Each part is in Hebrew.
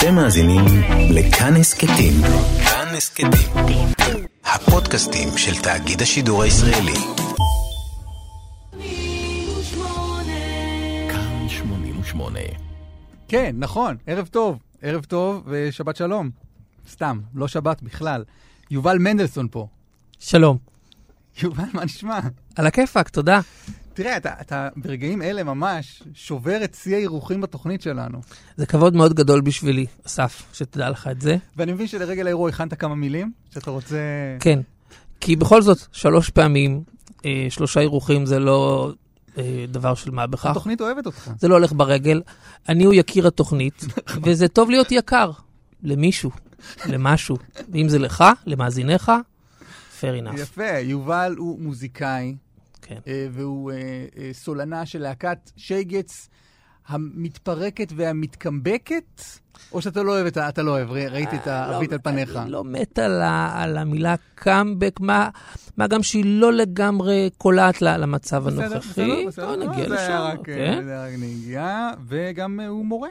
אתם מאזינים לכאן הסכתים. כאן הסכתים. הפודקאסטים של תאגיד השידור הישראלי. כאן 88. כן, נכון, ערב טוב. ערב טוב ושבת שלום. סתם, לא שבת בכלל. יובל מנדלסון פה. שלום. יובל, מה נשמע? על הכיפאק, תודה. תראה, אתה, אתה ברגעים אלה ממש שובר את שיא האירוחים בתוכנית שלנו. זה כבוד מאוד גדול בשבילי, אסף, שתדע לך את זה. ואני מבין שלרגל האירוע הכנת כמה מילים שאתה רוצה... כן, כי בכל זאת, שלוש פעמים, אה, שלושה אירוחים זה לא אה, דבר של מה בכך. התוכנית אוהבת אותך. זה לא הולך ברגל. אני הוא יקיר התוכנית, וזה טוב להיות יקר למישהו, למשהו. ואם זה לך, למאזיניך, fair enough. יפה, יובל הוא מוזיקאי, כן. אה, והוא אה, אה, סולנה של להקת שייגץ המתפרקת והמתקמבקת, או שאתה לא אוהב את ה... אתה לא אוהב, ראיתי את הערבית על פניך. אני לא מת על, ה, על המילה קאמבק, מה, מה גם שהיא לא לגמרי קולעת למצב בסדר, הנוכחי. בסדר, בסדר. לא, נגיע זה היה לשם, רק, כן? זה היה רק נגיעה, וגם הוא מורה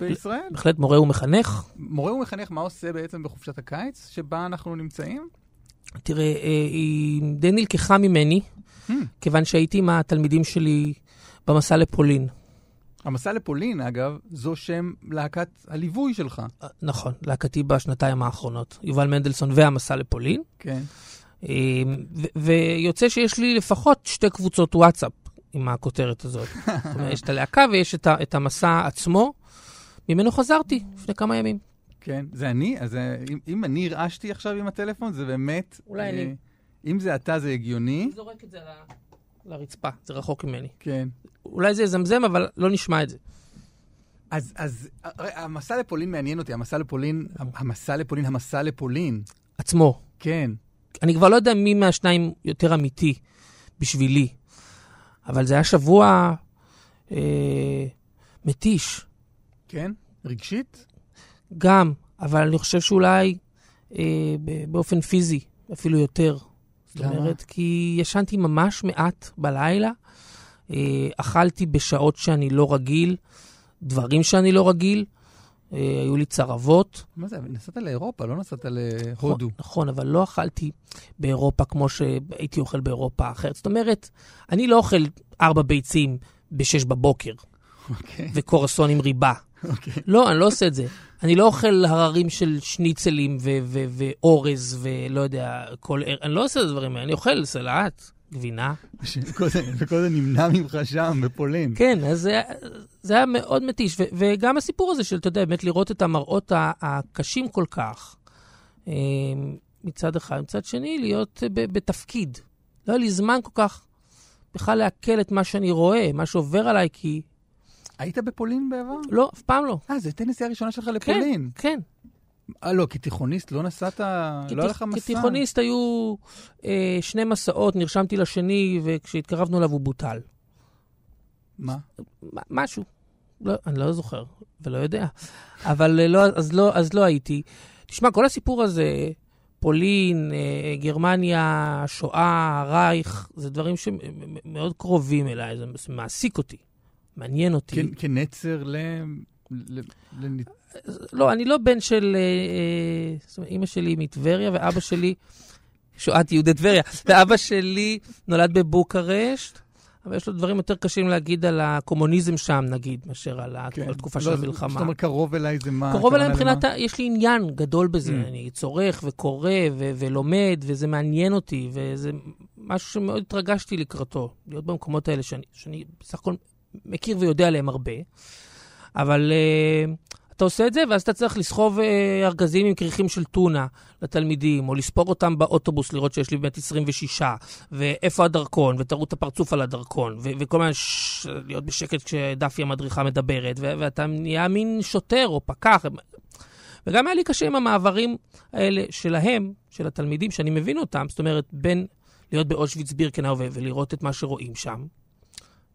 בישראל. בהחלט מורה ומחנך. מורה ומחנך, מה עושה בעצם בחופשת הקיץ שבה אנחנו נמצאים? תראה, אה, היא די נלקחה ממני, Hmm. כיוון שהייתי עם התלמידים שלי במסע לפולין. המסע לפולין, אגב, זו שם להקת הליווי שלך. אה, נכון, להקתי בשנתיים האחרונות. יובל מנדלסון והמסע לפולין. כן. ו- ויוצא שיש לי לפחות שתי קבוצות וואטסאפ עם הכותרת הזאת. זאת אומרת, יש את הלהקה ויש את, את המסע עצמו. ממנו חזרתי לפני כמה ימים. כן, זה אני? אז אה, אם, אם אני הרעשתי עכשיו עם הטלפון, זה באמת... אולי אה, אני. אם זה אתה, זה הגיוני. זורק את זה לרצפה, זה רחוק ממני. כן. אולי זה יזמזם, אבל לא נשמע את זה. אז, אז המסע לפולין מעניין אותי, המסע לפולין, המסע לפולין, המסע לפולין. עצמו. כן. אני כבר לא יודע מי מהשניים יותר אמיתי בשבילי, אבל זה היה שבוע אה, מתיש, כן? רגשית? גם, אבל אני חושב שאולי אה, באופן פיזי, אפילו יותר. זאת למה? אומרת, כי ישנתי ממש מעט בלילה, אה, אכלתי בשעות שאני לא רגיל, דברים שאני לא רגיל, אה, היו לי צרבות. מה זה? נסעת לאירופה, לא נסעת להודו. נכון, נכון, אבל לא אכלתי באירופה כמו שהייתי אוכל באירופה אחרת. זאת אומרת, אני לא אוכל ארבע ביצים בשש בבוקר אוקיי. וקורסון עם ריבה. אוקיי. לא, אני לא עושה את זה. אני לא אוכל הררים של שניצלים ו- ו- ואורז ולא יודע, כל... אני לא עושה את הדברים האלה, אני אוכל סלט, גבינה. וכל זה- נמנע ממך שם, בפולין. כן, אז זה, זה היה מאוד מתיש. ו- וגם הסיפור הזה של, אתה יודע, באמת לראות את המראות הקשים כל כך, אה, מצד אחד. מצד שני, להיות ב- בתפקיד. לא היה לי זמן כל כך בכלל לעכל את מה שאני רואה, מה שעובר עליי, כי... היית בפולין בעבר? לא, אף פעם לא. אה, זו הייתה נסיעה ראשונה שלך כן, לפולין. כן. אה, לא, כתיכוניסט לא נסעת, לא היה לך מסע. כתיכוניסט היו אה, שני מסעות, נרשמתי לשני, וכשהתקרבנו אליו הוא בוטל. מה? משהו. לא, אני לא זוכר ולא יודע. אבל אה, לא, אז, לא, אז לא הייתי. תשמע, כל הסיפור הזה, פולין, אה, גרמניה, שואה, רייך, זה דברים שמאוד קרובים אליי, זה מעסיק אותי, מעניין אותי. כ- כנצר ל... ל- ל- לא, אני לא בן של... אה, אה, זאת אומרת, אימא שלי מטבריה ואבא שלי, שואת יהודי טבריה, ואבא שלי נולד בבוקרשט, אבל יש לו דברים יותר קשים להגיד על הקומוניזם שם, נגיד, מאשר על כן. התקופה לא, של זאת המלחמה. אומרת, קרוב אליי זה מה? קרוב אליי מבחינת, ה- יש לי עניין גדול בזה, Mm. אני צורך וקורא ולומד, וזה מעניין אותי, וזה משהו שמאוד התרגשתי לקראתו, להיות במקומות האלה שאני, שאני בסך הכל מכיר ויודע עליהם הרבה, אבל uh, אתה עושה את זה, ואז אתה צריך לסחוב uh, ארגזים עם כריכים של טונה לתלמידים, או לספור אותם באוטובוס, לראות שיש לי באמת 26, ואיפה הדרכון, ותראו את הפרצוף על הדרכון, ו- וכל הזמן ש- להיות בשקט כשדפי המדריכה מדברת, ו- ואתה נהיה מין שוטר או פקח. וגם היה לי קשה עם המעברים האלה שלהם, של התלמידים, שאני מבין אותם, זאת אומרת, בין להיות באושוויץ בירקנאו ולראות את מה שרואים שם.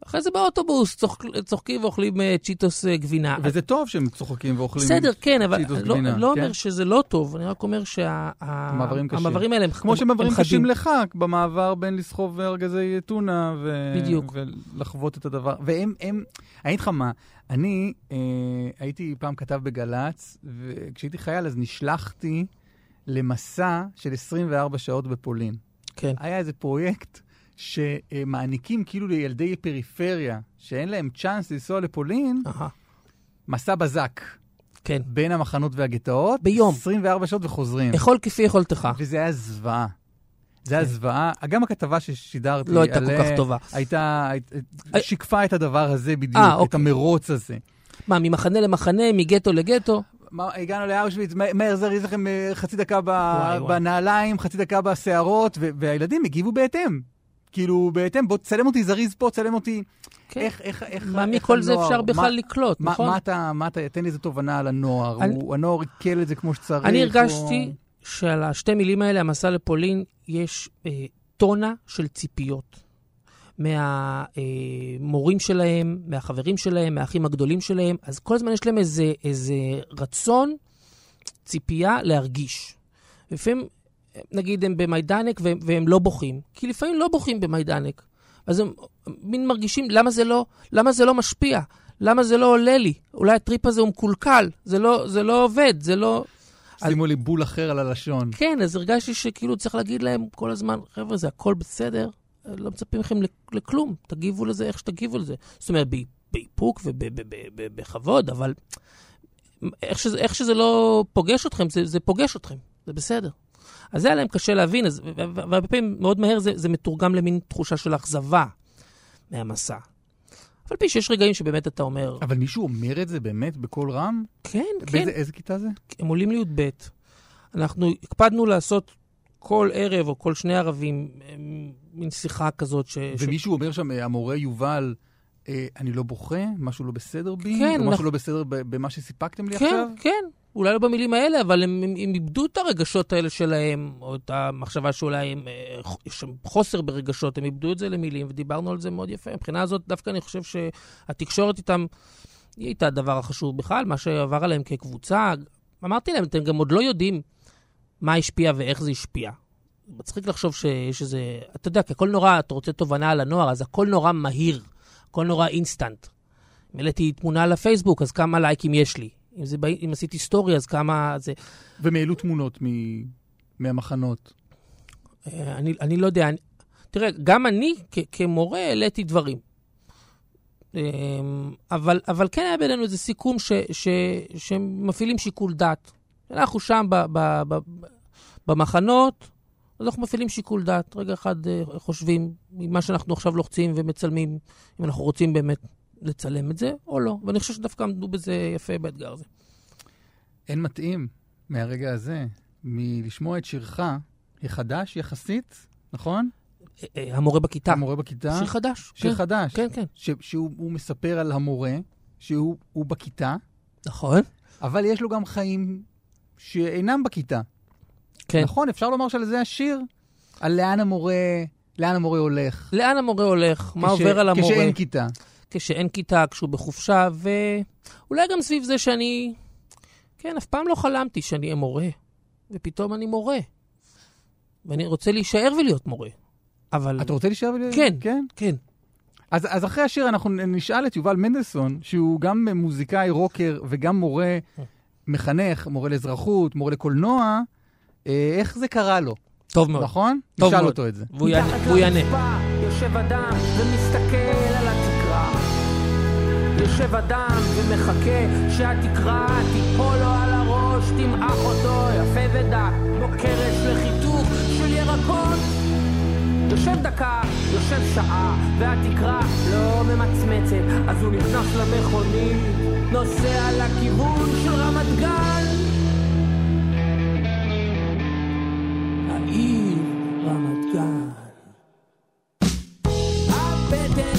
אחרי זה באוטובוס צוחק, צוחקים ואוכלים אה, צ'יטוס אה, גבינה. וזה טוב שהם צוחקים ואוכלים בסדר, כן, אבל לא, גבינה, לא כן? אומר שזה לא טוב, אני רק אומר קשים. שהמעברים האלה הם כמו הם- שמעברים קשים חדים. לך במעבר בין לסחוב ארגזי טונה ו... בדיוק. ולחוות את הדבר. והם, הם, אני אגיד לך מה, אני אה, הייתי פעם כתב בגל"צ, וכשהייתי חייל אז נשלחתי למסע של 24 שעות בפולין. כן, היה איזה פרויקט שמעניקים כאילו לילדי פריפריה, שאין להם צ'אנס לנסוע לפולין, אהה, מסע בזק כן. בין המחנות והגטאות. ביום. 24 שעות וחוזרים. אכול כפי יכולתך. וזה היה זוועה. זה היה כן. זוועה. גם הכתבה ששידרתי לא הייתה כל כך טובה. הייתה, היית- אה, שיקפה את הדבר הזה בדיוק, אה, את אוקיי. המרוץ הזה. מה, ממחנה למחנה, מגטו לגטו? הגענו לאושוויץ, מהר זריז לכם אה, חצי דקה. בנעליים, חצי דקה בשערות, והילדים הגיבו בהתאם. כאילו, בהתאם, בוא תצלם אותי זריז פה, תצלם אותי. כן. איך, איך, איך, מה איך מכל זה הנוער- אפשר מה- בכלל לקלוט, מה, נכון? מה אתה, מה אתה, תן לי איזה תובנה על הנוער. אני- הוא, הנוער עיכל את זה כמו שצריך. אני או- הרגשתי שעל השתי מילים האלה, המסע לפולין, יש אה, טונה של ציפיות. מהמורים שלהם, מהחברים שלהם, מהאחים הגדולים שלהם, אז כל הזמן יש להם איזה, איזה רצון, ציפייה להרגיש. לפעמים, נגיד, הם במיידנק והם, והם לא בוכים, כי לפעמים לא בוכים במיידנק. אז הם מין מרגישים, למה זה לא, למה זה לא משפיע? למה זה לא עולה לי? אולי הטריפ הזה הוא מקולקל, זה לא, זה לא עובד, זה לא... שימו לי בול אחר על הלשון. כן, אז הרגשתי שכאילו צריך להגיד להם כל הזמן, חבר'ה, זה הכל בסדר, לא מצפים מכם לכ- לכלום, תגיבו לזה איך שתגיבו לזה. זאת אומרת, באיפוק ובכבוד, אבל איך שזה, איך שזה לא פוגש אתכם, זה, זה פוגש אתכם, זה בסדר. אז זה היה להם קשה להבין, אז, והרבה פעמים מאוד מהר זה, זה מתורגם למין תחושה של אכזבה מהמסע. אף על פי שיש רגעים שבאמת אתה אומר, אבל מישהו אומר את זה באמת בקול רם? כן, כן, באיזה איזה כיתה זה? הם עולים לי"ב. אנחנו הקפדנו לעשות כל ערב או כל שני ערבים אמ, מין שיחה כזאת ש... ש- ומישהו אומר שם, אה, המורה יובל, אה, אני לא בוכה, משהו לא בסדר בי, כן, או משהו אנחנו- לא בסדר במה שסיפקתם לי כן, עכשיו? כן, אולי לא במילים האלה, אבל הם, הם, הם איבדו את הרגשות האלה שלהם, או את המחשבה שאולי הם, אה, יש שם חוסר ברגשות, הם איבדו את זה למילים, ודיברנו על זה מאוד יפה. מבחינה הזאת, דווקא אני חושב שהתקשורת איתם, היא הייתה הדבר החשוב בכלל, מה שעבר עליהם כקבוצה. אמרתי להם, אתם גם עוד לא יודעים מה השפיע ואיך זה השפיע. מצחיק לחשוב שיש איזה, אתה יודע, כי הכל נורא, אתה רוצה תובנה על הנוער, אז הכל נורא מהיר, הכל נורא אינסטנט. העליתי תמונה לפייסבוק, אז כמה לייקים יש לי? אם, זה, אם עשיתי סטורי, אז כמה זה... והם העלו תמונות מ- מהמחנות. אה, אני, אני לא יודע, אני, תראה, גם אני כ, כמורה העליתי דברים. אה, אבל, אבל כן היה בינינו איזה סיכום ש, ש, שהם מפעילים שיקול דעת. אנחנו שם ב, ב, ב, ב, במחנות, אז אנחנו מפעילים שיקול דעת. רגע אחד אה, חושבים, מה שאנחנו עכשיו לוחצים ומצלמים, אם אנחנו רוצים באמת לצלם את זה או לא. ואני חושב שדווקא עמדו בזה יפה באתגר הזה. אין מתאים מהרגע הזה מלשמוע את שירך, החדש יחסית, נכון? אה, אה, המורה בכיתה. המורה בכיתה. שיר חדש. שיר כן, חדש. כן, כן. ש- שהוא הוא מספר על המורה, שהוא הוא בכיתה, נכון. אבל יש לו גם חיים שאינם בכיתה. כן. נכון, אפשר לומר שעל זה השיר, על לאן המורה, לאן המורה הולך. לאן המורה הולך? מה כש- עובר על המורה? כשאין כיתה. כשאין כיתה, כשהוא בחופשה, ואולי גם סביב זה שאני... כן, אף פעם לא חלמתי שאני אהיה מורה, ופתאום אני מורה. ואני רוצה להישאר ולהיות מורה. אבל... אתה רוצה להישאר? ול- כן. כן. כן. אז, אז אחרי השיר אנחנו נשאל את יובל מנדלסון, שהוא גם מוזיקאי רוקר וגם מורה, מחנך, מורה לאזרחות, מורה לקולנוע, אה, איך זה קרה לו, טוב מאוד. נכון? טוב נשאל מאוד. אותו את זה. והוא יענה. יושב אדם ומסתכל. יושב אדם ומחכה שהתקרה תיפול לו על הראש, תמעך אותו יפה ודק, כמו קרש לחיתוך של ירקות. יושב דקה, יושב שעה, והתקרה לא ממצמצת, אז הוא נכנס למכונית, נוסע לכיוון של רמת גן. העיר רמת גן. הבטן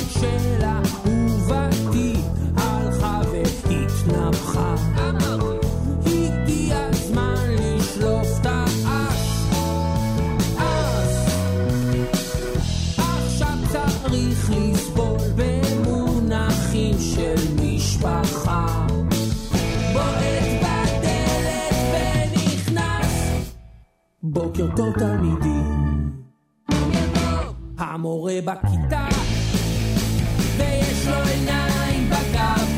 בוקר טוב תלמידים. המורה בכיתה, ויש לו עיניים בגב.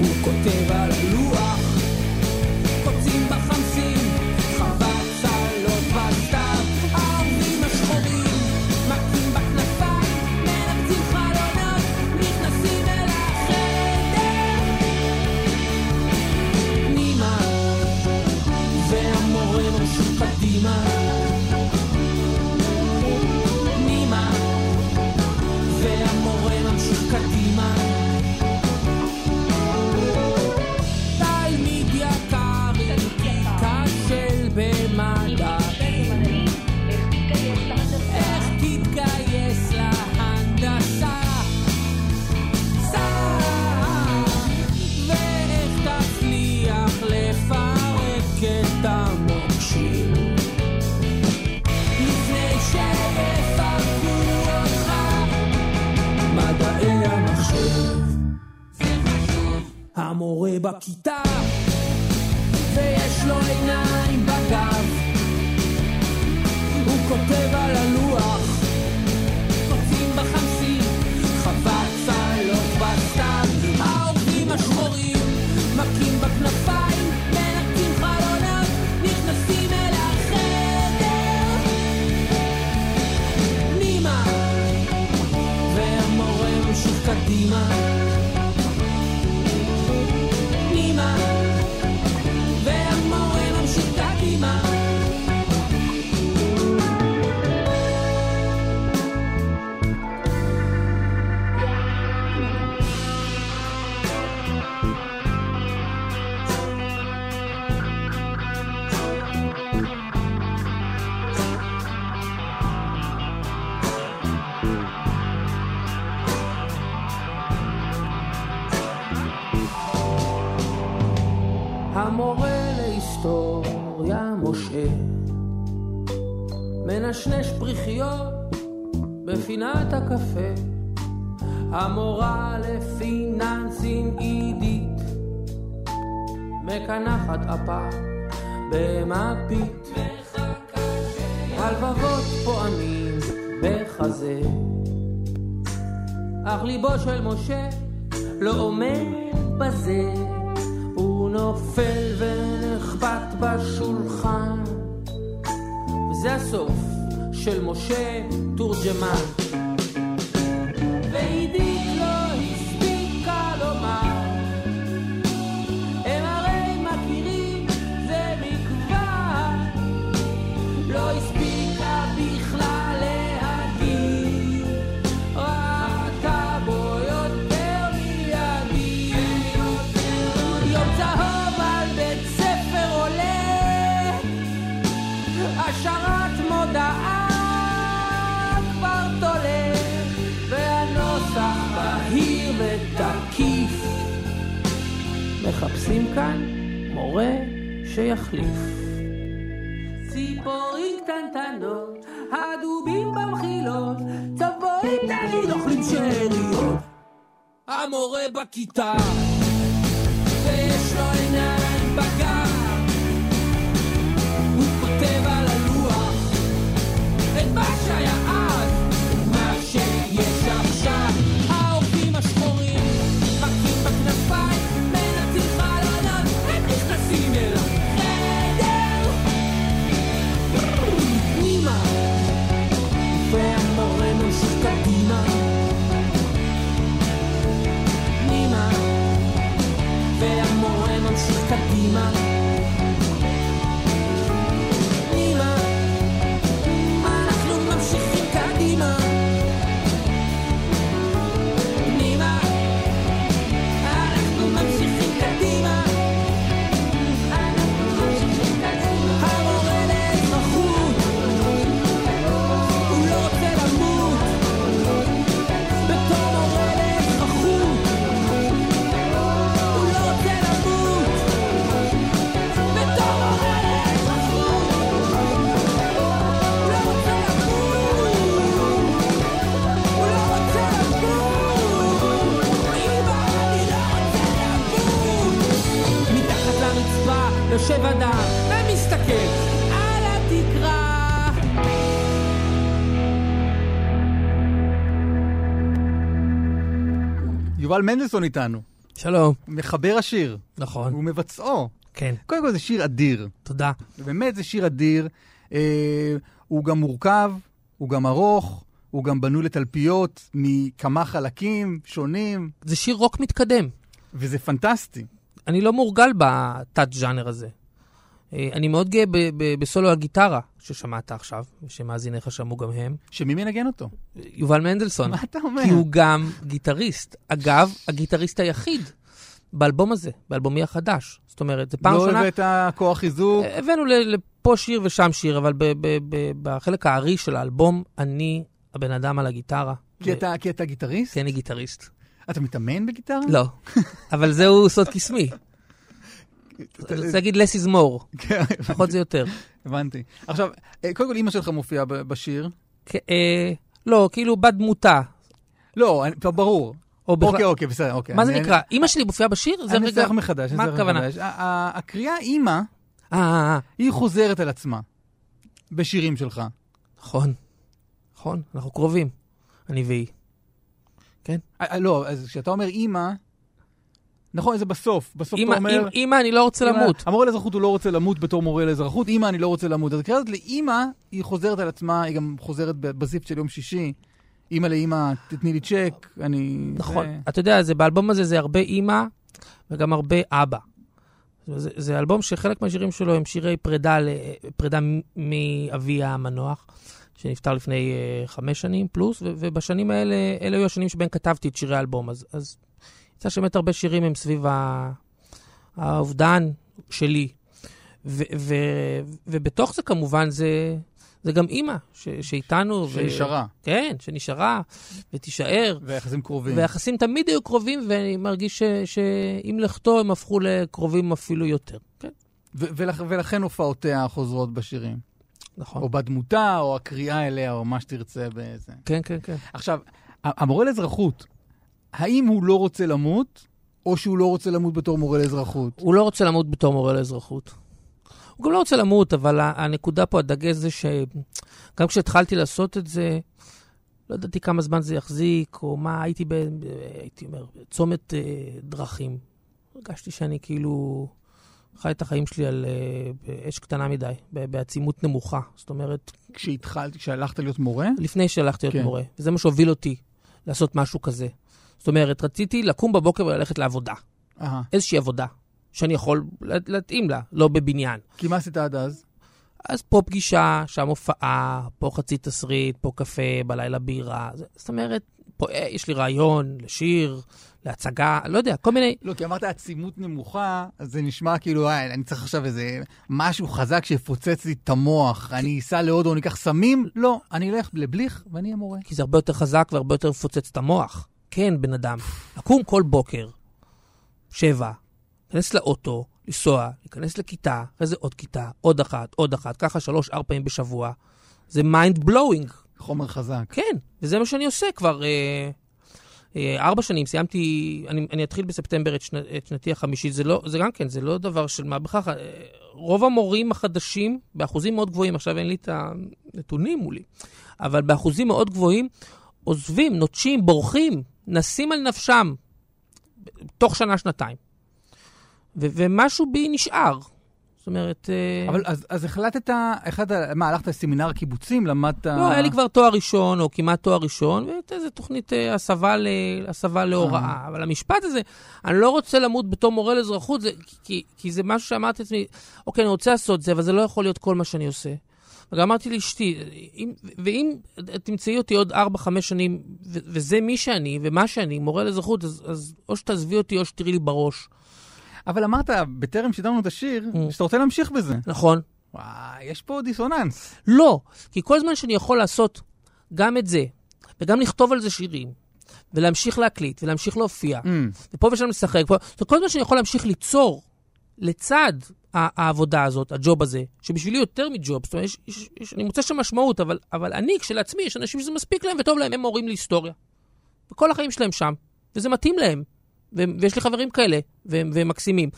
הוא כותב על סין עידית, מקנחת אפה במפית. הלבבות פועמים בחזה, אך ליבו של משה לא עומד בזה, הוא נופל ונחבט בשולחן. וזה הסוף של משה תורג'מן. מחפשים כאן מורה שיחליף. ציפורים קטנטנות, הדובים במחילות, צפורים תמיד אוכלים שאריות. המורה בכיתה, ויש לו עיניים בגב, הוא כותב על הלוח את מה שהיה cattiva. יובל מנדלסון איתנו, שלום. מחבר השיר, נכון, הוא מבצעו. כן, קודם כל זה שיר אדיר, תודה. באמת זה שיר אדיר. אה, הוא גם מורכב, הוא גם ארוך, הוא גם בנוי לתלפיות מכמה חלקים שונים, זה שיר רוק מתקדם. וזה פנטסטי. אני לא מורגל בתת-ז'אנר הזה. אה, אני מאוד גאה ב- ב- בסולו הגיטרה ששמעת עכשיו, ושמאזיניך שמעו גם הם. שמי מנגן אותו? יובל מנדלסון. מה אתה אומר? כי הוא גם גיטריסט. אגב, הגיטריסט היחיד באלבום הזה, באלבומי החדש. זאת אומרת, זו פעם לא ראשונה... הבאת כוח חיזוק? הבאנו ל- לפה שיר ושם שיר, אבל בחלק הארי של האלבום, אני הבן אדם על הגיטרה. כי אתה- כי אתה גיטריסט? כי אני גיטריסט. אתה מתאמן בגיטרה? לא. אבל זהו סוד קסמי. אתה- רוצה להגיד less is more, כן, פחות זה יותר. הבנתי. עכשיו, אה, קודם כל אימא שלך מופיעה בשיר. אה, לא, כאילו בדמותה. לא, אני- טוב, ברור. או בכלל... אוקיי, אוקיי, בסדר, אוקיי. מה זה אני- נקרא? אימא שלי מופיעה בשיר? זה אני רגע... אנסח מחדש. מה הכוונה? הקריאה אימא, אה, היא חוזרת על עצמה בשירים שלך. נכון. נכון, אנחנו קרובים. אני והיא. אה, לא, אז כשאתה אומר אימא, נכון, זה בסוף. בסוף אתה אומר... אמא, אמא, אני לא רוצה אמא- למות. המורה לאזרחות הוא לא רוצה למות בתור מורה לאזרחות, אימא, אני לא רוצה למות. אז הקריאה הזאת לאימא, היא חוזרת על עצמה, היא גם חוזרת בזיפט של יום שישי. אימא לאימא, תתני לי צ'ק, אני... נכון. זה- אתה יודע, זה, באלבום הזה זה הרבה אימא וגם הרבה אבא. זה, זה אלבום שחלק מהשירים שלו הם שירי פרידה, פרידה מאבי המנוח, שנפטר לפני uh, חמש שנים פלוס, ו- ובשנים האלה, אלה היו השנים שבהן כתבתי את שירי האלבום. אז, אז יצא שבאמת הרבה שירים הם סביב האובדן שלי. ו- ו- ובתוך זה כמובן זה, זה גם אימא ש- שאיתנו. ו- שנשארה, כן, שנשארה ותישאר. ויחסים קרובים. והיחסים תמיד היו קרובים, ואני מרגיש ש- שעם לכתו הם הפכו לקרובים אפילו יותר. כן, ו- ולכ- ולכן הופעותיה חוזרות בשירים. נכון. או בדמותה, או הקריאה אליה, או מה שתרצה בזה. כן, כן, כן. עכשיו, המורה לאזרחות, האם הוא לא רוצה למות, או שהוא לא רוצה למות בתור מורה לאזרחות? הוא לא רוצה למות בתור מורה לאזרחות. הוא גם לא רוצה למות, אבל הנקודה פה, הדגש זה שגם כשהתחלתי לעשות את זה, לא ידעתי כמה זמן זה יחזיק, או מה, הייתי, ב, הייתי אומר, בצומת אה, דרכים. הרגשתי שאני כאילו חי את החיים שלי על אה, באש קטנה מדי, בעצימות נמוכה. זאת אומרת, כשהתחלת, כשהלכת להיות מורה? לפני שהלכתי להיות כן. מורה. וזה מה שהוביל אותי לעשות משהו כזה. זאת אומרת, רציתי לקום בבוקר וללכת לעבודה. אהה. איזושהי עבודה, שאני יכול לה- להתאים לה, לא בבניין. כי מה עשית עד אז? אז פה פגישה, שם הופעה, פה חצי תסריט, פה קפה, בלילה בירה. זאת אומרת, פה אה, יש לי רעיון לשיר, להצגה, לא יודע, כל מיני... לא, כי אמרת עצימות נמוכה, אז זה נשמע כאילו, אה, אני צריך עכשיו איזה משהו חזק שיפוצץ לי את המוח. אני אסע להודו, אני אקח סמים? לא, אני אלך לבליך ואני אהיה מורה. כי זה הרבה יותר חזק והרבה יותר מפוצץ את המוח. כן, בן אדם. לקום כל בוקר, שבע, להיכנס לאוטו, לנסוע, להיכנס לכיתה, אחרי זה עוד כיתה, עוד אחת, עוד אחת, ככה שלוש, ארבע פעמים בשבוע. זה mind blowing. חומר חזק. כן, וזה מה שאני עושה כבר אה, אה, ארבע שנים. סיימתי, אני, אני אתחיל בספטמבר את, שנ, את שנתי החמישית. זה, לא, זה גם כן, זה לא דבר של מה בכך. אה, רוב המורים החדשים, באחוזים מאוד גבוהים, עכשיו אין לי את הנתונים מולי, אבל באחוזים מאוד גבוהים, עוזבים, נוטשים, בורחים, נסים על נפשם, תוך שנה-שנתיים. ו- ומשהו בי נשאר. זאת אומרת... אה, אבל אז, אז החלטת, החלטת, מה, הלכת לסמינר הקיבוצים, למדת... לא, היה לי כבר תואר ראשון, או כמעט תואר ראשון, ואיזו תוכנית אה, הסבה, ל... הסבה להוראה. אבל המשפט הזה, אני לא רוצה למות בתור מורה לאזרחות, זה... כי, כי זה משהו שאמרתי לעצמי, אוקיי, אני רוצה לעשות זה, אבל זה לא יכול להיות כל מה שאני עושה. וגם אמרתי לאשתי, אם, ואם תמצאי אותי עוד 4-5 שנים, ו- וזה מי שאני ומה שאני, מורה לאזרחות, אז, אז או שתעזבי אותי או שתראי לי בראש. אבל אמרת, בטרם שידרנו את השיר, Mm. שאתה רוצה להמשיך בזה. נכון? וואי, יש פה דיסוננס. לא, כי כל זמן שאני יכול לעשות גם את זה, וגם לכתוב על זה שירים, ולהמשיך להקליט, ולהמשיך להופיע, Mm. ופה ושם לשחק, פה, כל זמן שאני יכול להמשיך ליצור לצד העבודה הזאת, הג'וב הזה, שבשבילי יותר מג'וב, זאת אומרת, יש, יש, יש, אני מוצא שם משמעות, אבל, אבל אני כשלעצמי, יש אנשים שזה מספיק להם וטוב להם, הם מורים להיסטוריה. וכל החיים שלהם שם, וזה מתאים להם, ו- ויש לי חברים כאלה, והם, והם מקסימים.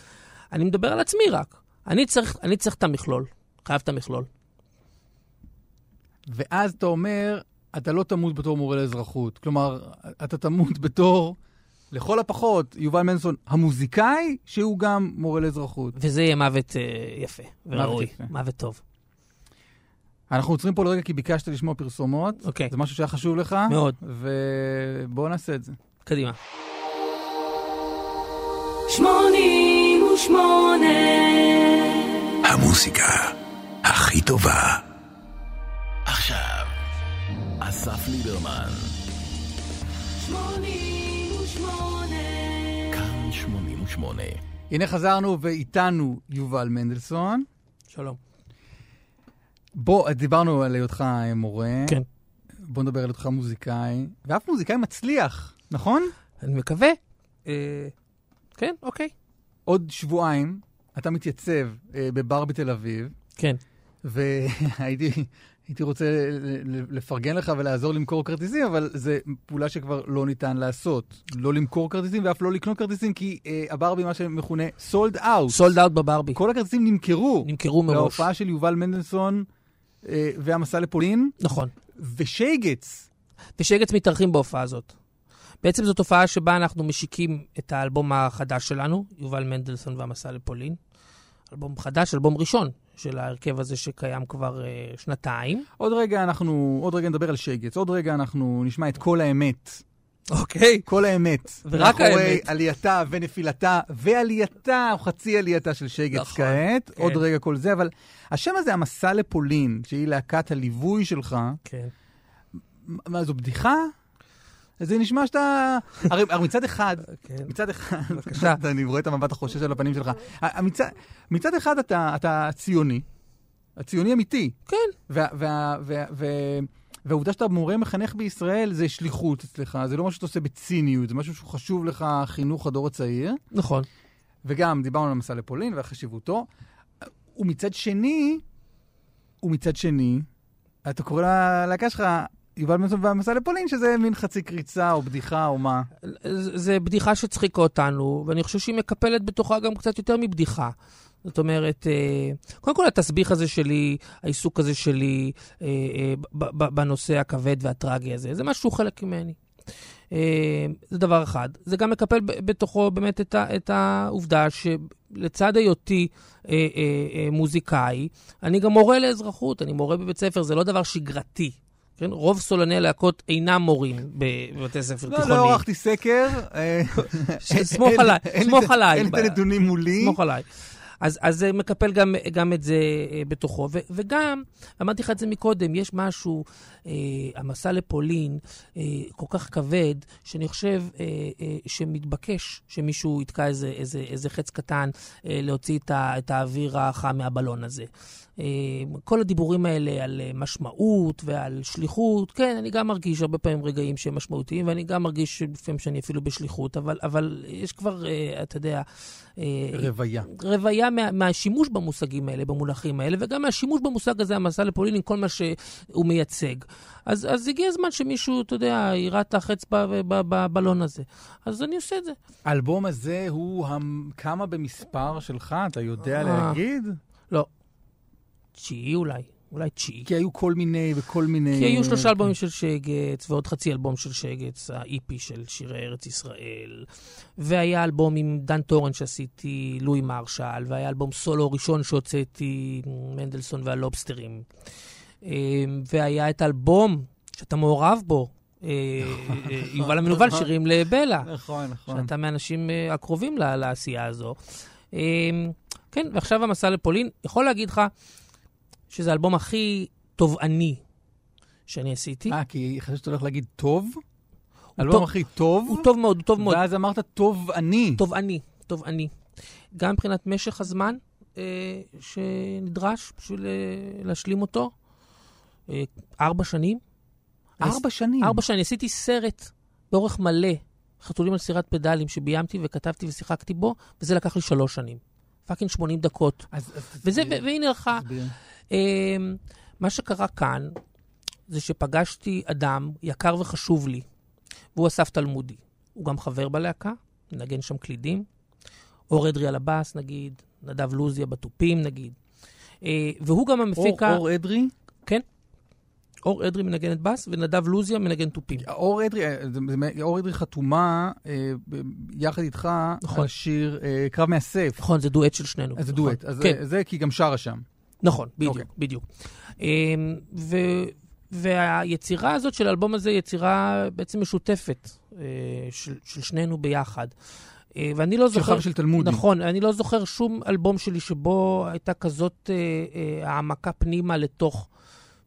אני מדבר על עצמי רק. אני צריך, אני צריך את המכלול, חייב את המכלול. ואז אתה אומר, אתה לא תמות בתור מורה לאזרחות. כלומר, אתה תמות בתור לכל הפחות, יובל מנדלסון המוזיקאי, שהוא גם מורה לאזרחות. וזה יהיה מוות אה, יפה וראוי, יפה. מוות טוב. אנחנו עוצרים פה לרגע כי ביקשת לשמוע פרסומות. אוקיי. זה משהו שהיה חשוב לך. מאוד. ובואו נעשה את זה. קדימה. שמונים ושמונה. המוסיקה הכי טובה. עכשיו, אסף ליברמן, שמונים ושמונה. כאן 88. הנה חזרנו ואיתנו יובל מנדלסון. שלום. בוא, דיברנו על היותך מורה. כן. בוא נדבר על היותך מוזיקאי. ואף מוזיקאי מצליח, נכון? אני מקווה. אה, כן, אוקיי. עוד שבועיים אתה מתייצב אה, בבר בתל אביב, כן. והייתי הייתי רוצה לפרגן לך ולעזור למכור כרטיסים, אבל זו פעולה שכבר לא ניתן לעשות. לא למכור כרטיסים ואף לא לקנות כרטיסים, כי אה, הברבי, מה שמכונה סולד אאוט. סולד אאוט בברבי. כל הכרטיסים נמכרו. נמכרו מראש. להופעה של יובל מנדלסון אה, והמסע לפולין, נכון. ושייגץ. ושגץ מתארחים בהופעה הזאת. בעצם זו תופעה שבה אנחנו משיקים את האלבום החדש שלנו, יובל מנדלסון והמסע לפולין. אלבום חדש, אלבום ראשון של ההרכב הזה שקיים כבר אה, שנתיים. עוד רגע אנחנו, עוד רגע נדבר על שייגץ, עוד רגע אנחנו נשמע את כל האמת. אוקיי. כל האמת. ורק מאחורי האמת. עלייתה ונפילתה ועלייתה, או חצי עלייתה של שייגץ נכון, כעת. כן. עוד רגע כל זה, אבל השם הזה, המסע לפולין, שהיא להקת הליווי שלך, כן. מה, זו בדיחה? זה נשמע שאתה... הרי, הרי מצד אחד, כן. מצד אחד, בבקשה. אני רואה את המבט החושש על הפנים שלך. מצד, מצד אחד אתה, אתה ציוני, הציוני אמיתי. כן. וה, וה, וה, וה, והעובדה שאתה מורה מחנך בישראל זה שליחות אצלך, זה לא משהו שאתה עושה בציניות, זה משהו שהוא חשוב לך, חינוך הדור הצעיר. נכון. וגם דיברנו על המסע לפולין וחשיבותו. ומצד שני, ומצד שני, אתה קורא ללהקה שלך יובל והמסע לפולין, שזה מין חצי קריצה או בדיחה או מה. זה בדיחה שצחיקה אותנו, ואני חושב שהיא מקפלת בתוכה גם קצת יותר מבדיחה. זאת אומרת, אה, קודם כל התסביך הזה שלי, העיסוק הזה שלי אה, אה, בנושא הכבד והטרגי הזה, זה משהו חלק ממני. זה דבר אחד. זה גם מקפל בתוכו באמת את, ה- את העובדה שלצד היותי מוזיקאי, אני גם מורה לאזרחות, אני מורה בבית ספר, זה לא דבר שגרתי. כן? רוב סולני הלהקות אינם מורים בבתי ספר לא, תיכוניים. לא ערכתי סקר. אה, סמוך עליי, סמוך עליי. אין את הנתונים מולי. סמוך עליי. אז, אז זה מקפל גם, גם את זה אה, בתוכו. ו, וגם, אמרתי לך את זה מקודם, יש משהו, אה, המסע לפולין, אה, כל כך כבד, שאני חושב אה, אה, שמתבקש שמישהו יתקע איזה, איזה, איזה חץ קטן אה, להוציא את, ה, את האוויר החם מהבלון הזה. אה, כל הדיבורים האלה על אה, משמעות ועל שליחות, כן, אני גם מרגיש הרבה פעמים רגעים שהם משמעותיים, ואני גם מרגיש לפעמים שאני אפילו בשליחות, אבל, אבל יש כבר, אה, אתה יודע... רוויה. רוויה מה, מהשימוש במושגים האלה, במונחים האלה, וגם מהשימוש במושג הזה, המסע לפולין, עם כל מה שהוא מייצג. אז, אז הגיע הזמן שמישהו, אתה יודע, יראה את החץ בבלון הזה. אז אני עושה את זה. האלבום הזה הוא המ- כמה במספר שלך, אתה יודע. להגיד? לא. תשיעי אולי, אולי תשיעי. כי היו כל מיני וכל מיני... כי היו שלושה אלבומים של שגץ, ועוד חצי אלבום של שגץ, ה-EP של שירי ארץ ישראל. והיה אלבום עם דן טורן שעשיתי, לואי מרשל, והיה אלבום סולו ראשון שהוצאתי, מנדלסון והלובסטרים. אה, והיה את האלבום שאתה מעורב בו, אה, אה, יובל המנוול, שירים לבלה. נכון, נכון. שאתה מהאנשים אה, הקרובים לעשייה הזו. אה, כן, ועכשיו המסע לפולין, יכול להגיד לך שזה האלבום הכי תובעני שאני עשיתי. אה, כי חשבתי שאתה הולך להגיד טוב? האלבום הכי טוב? הוא טוב מאוד, הוא טוב מאוד. ואז אמרת טוב אני. תובעני, תובעני. גם מבחינת משך הזמן אה, שנדרש בשביל אה, להשלים אותו. אה, ארבע שנים. ארבע שנים. ארבע שנים. עשיתי סרט באורך מלא, חתולים על סירת פדלים, שביימתי וכתבתי ושיחקתי בו, וזה לקח לי שלוש שנים. fucking 80 דקות. אז- אז וזה, תסביר, והנה לך, תסביר. אה, מה שקרה כאן, זה שפגשתי אדם יקר וחשוב לי, והוא אסף תלמודי. הוא גם חבר בלהקה, מנגן שם קלידים. אור אדרי על הבאס, נגיד, נדב לוזיה בתופים, נגיד. אה, והוא גם המפיק אור. אור אדרי? כן. אור אדרי מנגנת בס ונדב לוזיה מנגן תופים. אור אדרי, אה, אור אדרי חתומה אה, יחד איתך נכון. על השיר אה, קרב מאסף. נכון, זה דואט של שנינו. זה נכון. דואט, אז כן, זה- זה כי גם שרה שם. נכון, בדיוק, אוקיי. בדיוק. אמ, ו- והיצירה הזאת של האלבום הזה היא יצירה בעצם משותפת אה, של, של שנינו ביחד. אה, ואני לא שלך זוכר... ושל תלמודי. נכון, אני לא זוכר שום אלבום שלי שבו הייתה כזאת אה, העמקה פנימה לתוך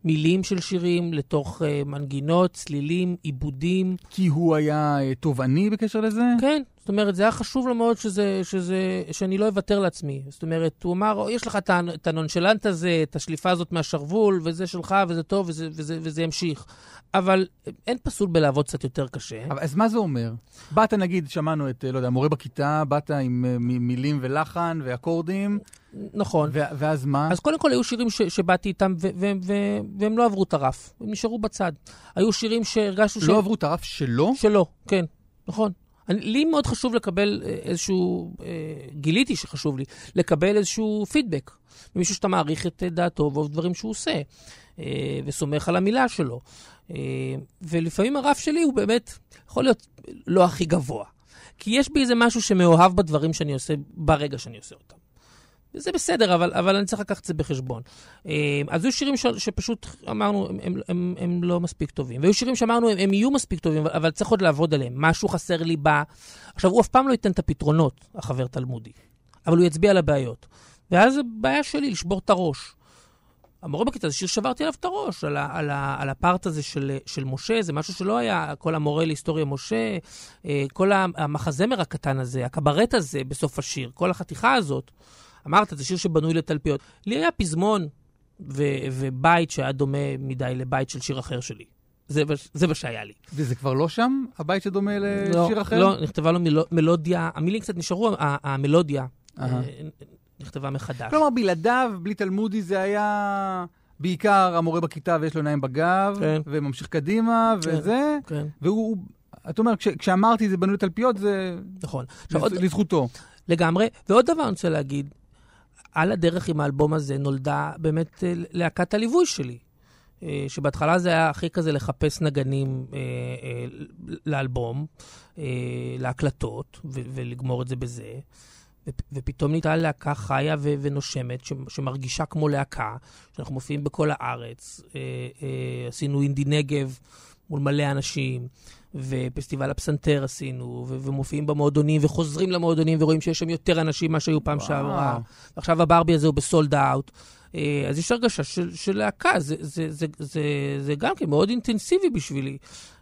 מילים של שירים, לתוך אה, מנגינות, צלילים, עיבודים. כי הוא היה אה, תובעני בקשר לזה? כן, זאת אומרת, זה היה חשוב לו מאוד שזה, שזה, שאני לא אוותר לעצמי. זאת אומרת, הוא אמר, יש לך את הנונשלנט הזה, את השליפה הזאת מהשרוול, וזה שלך, וזה טוב, וזה, וזה, וזה ימשיך. אבל אין פסול בלעבוד קצת יותר קשה. אבל אז מה זה אומר? באת, נגיד, שמענו את, לא יודע, מורה בכיתה, באת עם אה, מ- מילים ולחן ואקורדים, נכון. ו- ואז מה? אז קודם כל היו שירים ש, שבאתי איתם, ו, ו, ו, והם לא עברו את הרף, הם נשארו בצד. היו שירים שהרגשנו לא עברו את הרף שלו? שלא, כן, נכון. אני, לי מאוד חשוב לקבל אה, איזשהו, אה, גיליתי שחשוב לי, לקבל איזשהו פידבק ממישהו שאתה מעריך את אה, דעתו ועוד דברים שהוא עושה, אה, וסומך על המילה שלו. אה, ולפעמים הרף שלי הוא באמת, יכול להיות לא הכי גבוה. כי יש בי איזה משהו שמאוהב בדברים שאני עושה ברגע שאני עושה אותם. זה בסדר, אבל, אבל אני צריך לקחת את זה בחשבון. אה, אז היו שירים ש, שפשוט אמרנו, הם, הם, הם, הם לא מספיק טובים. והיו שירים שאמרנו, הם, הם יהיו מספיק טובים, אבל, צריך עוד לעבוד עליהם. משהו חסר לי ב... עכשיו, הוא אף פעם לא ייתן את הפתרונות, החבר תלמודי, אבל הוא יצביע על הבעיות. ואז זו בעיה שלי, לשבור את הראש. המורה בכיתה זה שיר שברתי עליו את הראש, על, ה, על, ה, על הפארט הזה של, של משה, זה משהו שלא היה, כל המורה להיסטוריה משה, אה, כל המחזמר הקטן הזה, הקברט הזה בסוף השיר, כל החתיכה הזאת. אמרת, זה שיר שבנוי לתלפיות. לי היה פזמון ו- ובית שהיה דומה מדי לבית של שיר אחר שלי. זה, מה- זה מה שהיה לי. וזה כבר לא שם? הבית שדומה לשיר לא, אחר? לא, נכתבה לו מלו, מלודיה, המילים קצת נשארו, המלודיה. אה, נכתבה מחדש. כלומר, בלעדיו, בלי תלמודי, זה היה בעיקר המורה בכיתה ויש לו עיניים בגב, כן. וממשיך קדימה, כן. וזה, כן, והוא, את אומרת, כש, כשאמרתי זה בנוי לתלפיות, זה נכון. עכשיו, עוד, לז- לזכותו. לגמרי. ועוד דבר אני רוצה להגיד, על הדרך עם האלבום הזה נולדה באמת אה, להקת הליווי שלי. אה, שבהתחלה זה היה הכי כזה לחפש נגנים אה, אה, לאלבום, אה, להקלטות, ולגמור את זה בזה. ופ- ופתאום נהייתה להקה חיה ונושמת, שמרגישה כמו להקה, שאנחנו מופיעים בכל הארץ. אה, עשינו אינדי נגב מול מלא אנשים, ופסטיבל הפסנתר עשינו, ו- ומופיעים במועדונים, וחוזרים למועדונים, ורואים שיש שם יותר אנשים ממה שהיו פעם. שעברה. ועכשיו הברבי הזה הוא בסולד אאוט. אה, אז יש הרגשה של, של להקה, זה, זה, זה, זה, זה גם כן מאוד אינטנסיבי בשבילי.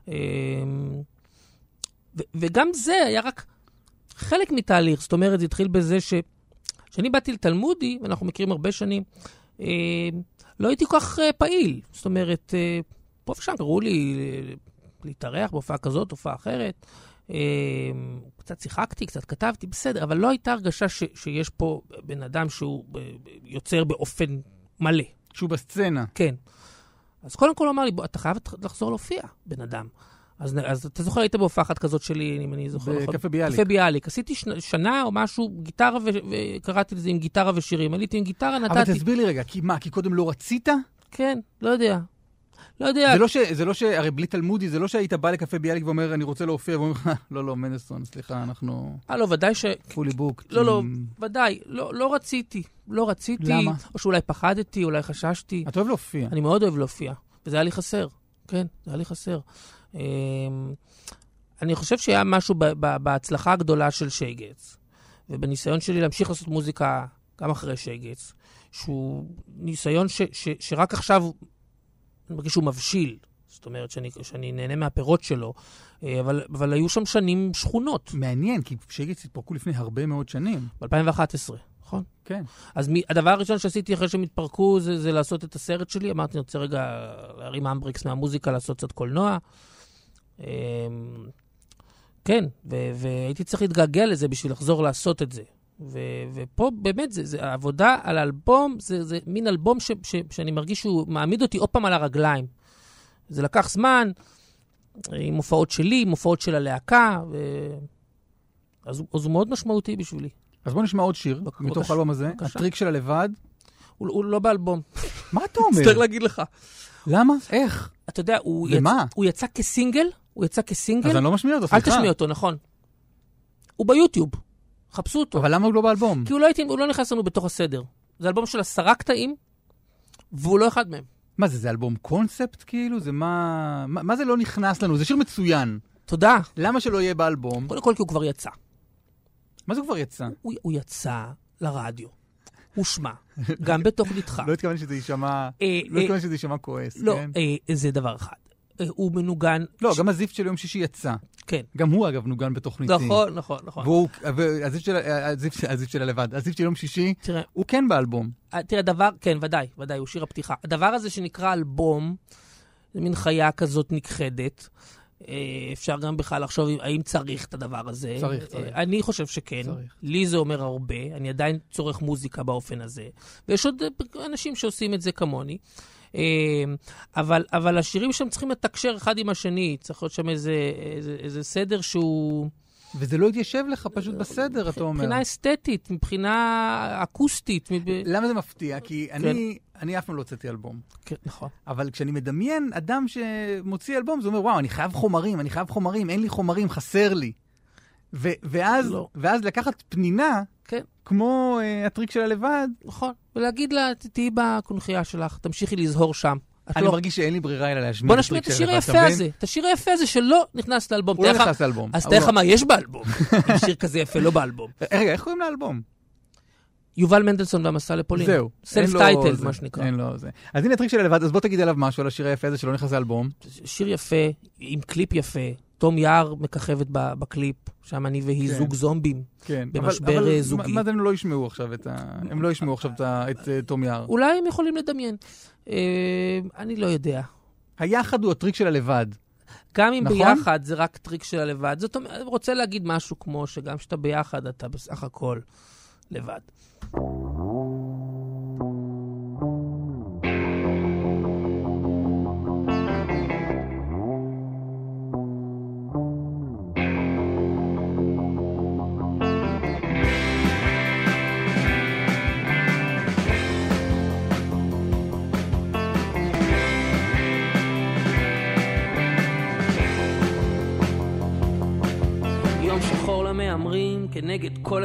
אה, ו, וגם זה היה רק חלק מתהליך, זאת אומרת, זה התחיל בזה ש... כשאני באתי לתלמודי, ואנחנו מכירים הרבה שנים, אה, לא הייתי כל כך אה, פעיל. זאת אומרת, אה, פה ושם קראו לי להתארח בהופעה כזאת, הופעה אחרת. אה, קצת שיחקתי, קצת כתבתי, בסדר, אבל לא הייתה הרגשה ש, שיש פה בן אדם שהוא אה, יוצר באופן מלא. שהוא בסצנה. כן. אז קודם כל הוא אמר לי, בוא, אתה חייב לחזור להופיע, בן אדם. אז, אז אתה זוכר, היית בהופעה אחת כזאת שלי, אם אני זוכר נכון. בקפה ביאליק. קפה ביאליק. עשיתי שנה, שנה או משהו, גיטרה, ו- וקראתי לזה עם גיטרה ושירים. עליתי עם גיטרה, אבל נתתי... תסביר לי רגע, כי מה, כי קודם לא רצית? כן, לא יודע. לא יודע. זה לא ש... זה לא ש... הרי בלי תלמודי, זה לא שהיית בא לקפה ביאליק ואומר, אני רוצה להופיע, ואומר לך, לא, לא, מנדלסון, סליחה, אנחנו אה, לא, ודאי ש... פולי בוק. לא, לא, ודאי. לא, לא רציתי. לא רציתי. למה? או שאולי פחדתי, אולי חששתי. אתה אוהב להופיע. אני מאוד אוהב להופיע, וזה היה לי חסר. כן, זה היה לי חסר. אמ, אני חושב שהיה משהו בהצלחה הגדולה של שייגץ, ובניסיון שלי להמשיך לעשות מוזיקה גם אחרי שייגץ, שהוא ניסיון ש, ש, שרק עכשיו אני מרגיש שהוא מבשיל. זאת אומרת שאני, שאני נהנה מהפירות שלו, אה, אבל, אבל היו שם שנים שכונות, מעניין, כי שייגץ התפרקו לפני הרבה מאוד שנים. ב-2011, נכון? כן. אז מ- הדבר הראשון שעשיתי אחרי שהם התפרקו זה, זה לעשות את הסרט שלי. אמרתי, אני רוצה רגע להרים אמבריקס מהמוזיקה, לעשות קצת קולנוע. אמ, כן, והייתי צריך להתגעגע לזה בשביל לחזור לעשות את זה. ו- ופה באמת, זה, זה, העבודה על האלבום, זה, זה מין אלבום ש- ש- שאני מרגיש שהוא מעמיד אותי עוד פעם על הרגליים. זה לקח זמן, עם הופעות שלי, עם הופעות של הלהקה, ו... אז, אז הוא מאוד משמעותי בשבילי. אז בוא נשמע עוד שיר בבקשה. מתוך האלבום הזה, בבקשה. הטריק של הלבד. הוא, הוא לא באלבום. מה אתה אומר? מצטער להגיד לך. למה? איך? אתה יודע, הוא? יצא, הוא יצא כסינגל, הוא יצא כסינגל. אז אני לא משמיע אותו, אל סליחה. תשמיע אותו, נכון. הוא ביוטיוב, חפשו אותו. אבל למה הוא לא באלבום? כי הוא לא, הוא לא נכנס לנו בתוך הסדר. זה אלבום של עשרה קטעים, והוא לא אחד מהם. מה זה, זה אלבום קונספט כאילו? זה מה... מה, מה זה לא נכנס לנו? זה שיר מצוין. תודה. למה שלא יהיה באלבום? קודם כל כי הוא כבר יצא. מה זה כבר יצא? הוא, הוא יצא לרדיו, הוא שמע, גם בתוכניתך. לא התכוונתי שזה יישמע... אה, לא אה, התכוונתי שזה יישמע כועס, לא, כן? אה, זה דבר אחד. אה, הוא מנוגן... לא, ש- גם הזיפט של יום שישי יצא. כן. גם הוא, אגב, נוגן בתוכניתי. נכון, נכון, נכון. והוא, והזיפט של, הזיפט, הזיפט שלה לבד, הזיפט של יום שישי, תראה, הוא כן באלבום. אה, תראה, דבר, כן, ודאי, ודאי, הוא שיר הפתיחה. הדבר הזה שנקרא אלבום, זה מין חיה כזאת נכחדת. אה, אפשר גם בכלל לחשוב אם- האם צריך את הדבר הזה. צריך, אה, צריך. אני חושב שכן. צריך. לי זה אומר הרבה, אני עדיין צורך מוזיקה באופן הזה. ויש עוד אה, אנשים שעושים את זה כמוני. אה, אבל, אבל השירים שם צריכים לתקשר אחד עם השני, צריך להיות שם איזה, איזה, איזה סדר שהוא... וזה לא התיישב לך פשוט בסדר, אתה אומר. מבחינה אסתטית, מבחינה אקוסטית. מב... למה זה מפתיע? כי אני, אני אף פעם לא הוצאתי אלבום. כן, נכון. אבל כשאני מדמיין אדם שמוציא אלבום, זה אומר, וואו, אני חייב חומרים, אני חייב חומרים, אין לי חומרים, חסר לי. ו- ואז, לא. ואז לקחת פנינה, כן. כמו uh, הטריק של הלבד, נכון, ולהגיד לה, תהיי בקונכייה שלך, תמשיכי לזהור שם. את אני לא... מרגיש שאין לי ברירה אלא להשמיע בוא את נשמיע הטריק את של השיר הלבד, אתה היפה מבין? הזה, את השיר היפה הזה שלא נכנס לאלבום. הוא לא נכנס לאלבום. אז תאר לך מה יש באלבום, שיר כזה יפה לא באלבום. רגע, איך קוראים לאלבום? יובל מנדלסון והמסע לפולין. זהו. self title, מה שנקרא. אין לו זה. אז הנה הטריק של הלבד, אז בוא תגיד עליו משהו, על השיר היפה הזה שלא נכנס לאלבום. שיר יפה, עם קליפ יפה. תום יער מככבת בקליפ, שם אני והיא כן. זוג זומבים. כן. במשבר, אבל, אבל אה, זוגי. מה- מה זה הם לא ישמעו עכשיו את ה... הם לא ישמעו עכשיו את את אה, תום יער. אולי הם יכולים לדמיין. אה, אני לא יודע. היחד הוא הטריק של הלבד. גם אם נכון? ביחד זה רק טריק של הלבד. זאת אומרת, אני רוצה להגיד משהו כמו שגם כשאתה ביחד, אתה בסך הכל לבד.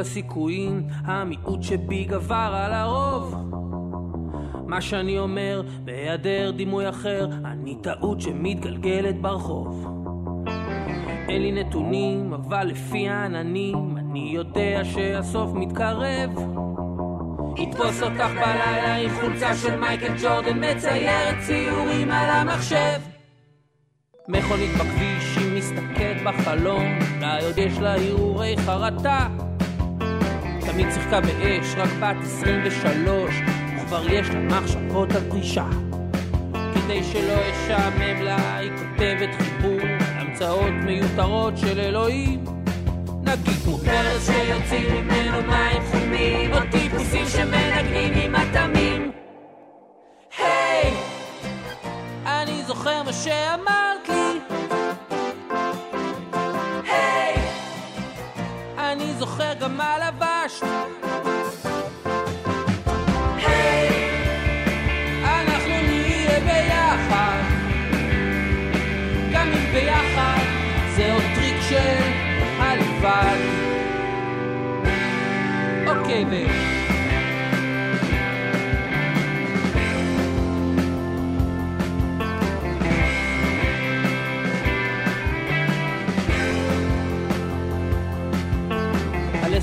הסיכויים, המיעוט שבי גבר על הרוב. מה שאני אומר, בהיעדר דימוי אחר, אני טעות שמתגלגלת ברחוב. אין לי נתונים, אבל לפי העננים, אני יודע שהסוף מתקרב. יתפוס אותך בלילה עם חולצה של מייקל ג'ורדן, מציירת ציורים על המחשב. מכונית בכביש, היא מסתכלת בחלום, אולי עוד יש לה הרהורי חרטה. תמיד שיחקה באש, רק בת 23, וכבר יש לה מחשבות על פרישה. כדי שלא אשעמם לה, היא כותבת חיבור, המצאות מיותרות של אלוהים. נגיד כמו פרס שיוצאים ממנו מים חומים, או טיפוסים שמנגנים עם התמים. היי! אני זוכר מה שאמרת לי. היי! אני זוכר גם מה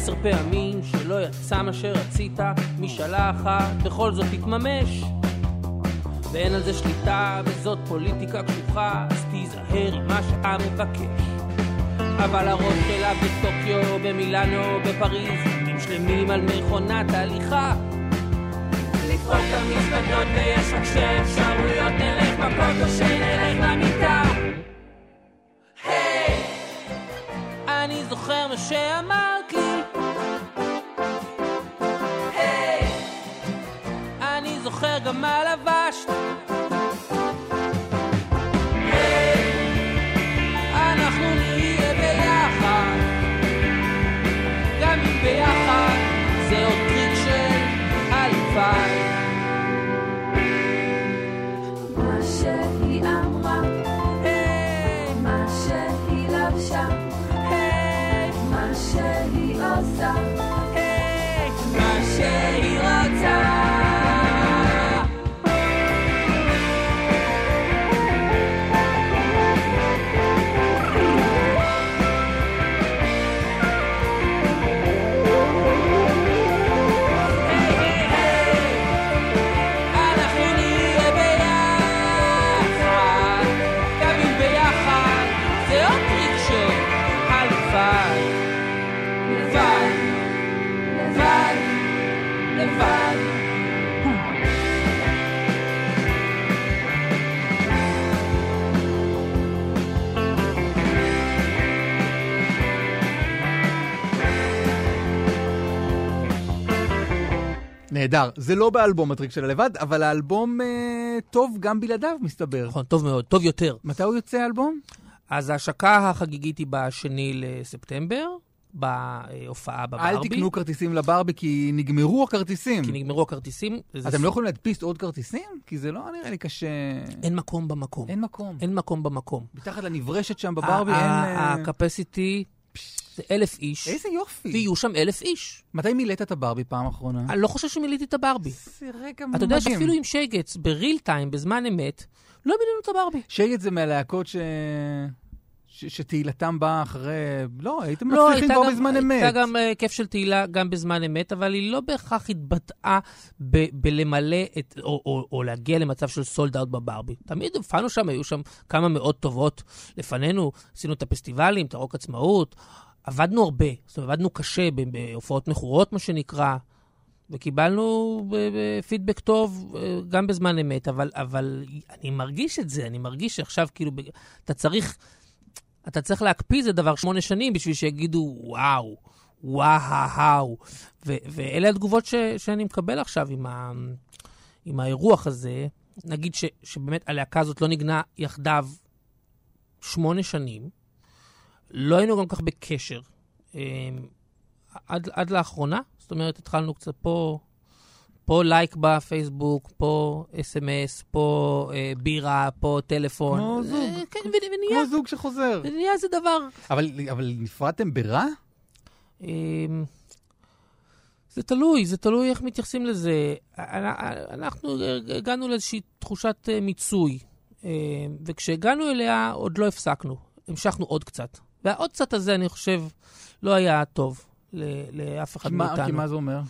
עשר פעמים שלא יצא מה שרצית, משאלה אחת בכל זאת תתממש. ואין על זה שליטה, וזאת פוליטיקה קשוחה, אז תיזהר עם מה שהעם מבקש. אבל הראש שלה בטוקיו, במילאנו, בפריז, ימים שלמים על מכונת הליכה. לפרוק את המזוודות ויש רק שתי אפשרויות, נלך מכות שנלך למיטה. היי! אני זוכר מה שאמרת זוכר גם מה לבשת. אנחנו נהיה נהדר. זה לא באלבום הטריק של הלבד, אבל האלבום אה, טוב גם בלעדיו, מסתבר. נכון, טוב מאוד, טוב יותר. מתי הוא יוצא האלבום? אז ההשקה החגיגית היא בשני לספטמבר, בהופעה אל בברבי. תקנו כרטיסים לברבי, כי נגמרו הכרטיסים. כי נגמרו הכרטיסים. אתם ס- לא יכולים להדפיס עוד כרטיסים? כי זה לא נראה לי קשה... אין מקום במקום. אין מקום. אין מקום במקום. מתחת לנברשת שם בברבי אין... אה, הקפסיטי זה אלף איש, איזה יופי. ויהיו שם אלף איש. מתי מילאת את הברבי פעם אחרונה? אני לא חושב שמילאתי את הברבי. זה רגע אתה יודע מדהים. שאפילו עם שייגץ, בריל טיים, בזמן אמת, לא מילאנו את הברבי. שייגת זה מהלהקות ש... ש... שתהילתם באה אחרי... לא, הייתם לא, מצליחים הייתה בו גם- בזמן אמת. הייתה גם אה, כיף של תהילה גם בזמן אמת, אבל היא לא בהכרח התבטאה ב- בלמלא את, או, או, או להגיע למצב של סולד אאוט בברבי. תמיד הופענו שם, היו שם כמה מאות טובות לפנינו, עשינו את הפסטיבלים, את הרוק עצמאות, עבדנו הרבה, זאת אומרת, עבדנו קשה בהופעות מכורות, מה שנקרא. וקיבלנו פידבק טוב אה, גם בזמן אמת, אבל, אבל אני מרגיש את זה, אני מרגיש שעכשיו כאילו אתה צריך, אתה צריך להקפיא זה דבר שמונה שנים בשביל שיגידו וואו, וואו, ואלה התגובות ש- שאני מקבל עכשיו עם, ה- עם האירוח הזה. נגיד ש- שבאמת הלהקה הזאת לא ניגנה יחדיו שמונה שנים, לא היינו גם כך בקשר. אה, עד, עד לאחרונה, זאת אומרת, התחלנו קצת פה, פה לייק בפייסבוק, פה אס.אם.אס, פה אה, בירה, פה טלפון. כמו זוג. אה, כן, ו- ונהיה, כמו זוג שחוזר. ונהיה איזה דבר. אבל, אבל נפרדתם ברע? אמ, זה תלוי, זה תלוי איך מתייחסים לזה. אנ- אנחנו הגענו לאיזושהי תחושת אה, מיצוי, אמ, וכשהגענו אליה עוד לא הפסקנו, המשכנו עוד קצת. והעוד קצת הזה, אני חושב, לא היה טוב לאף אחד מה, מאיתנו. כי מה זה אומר?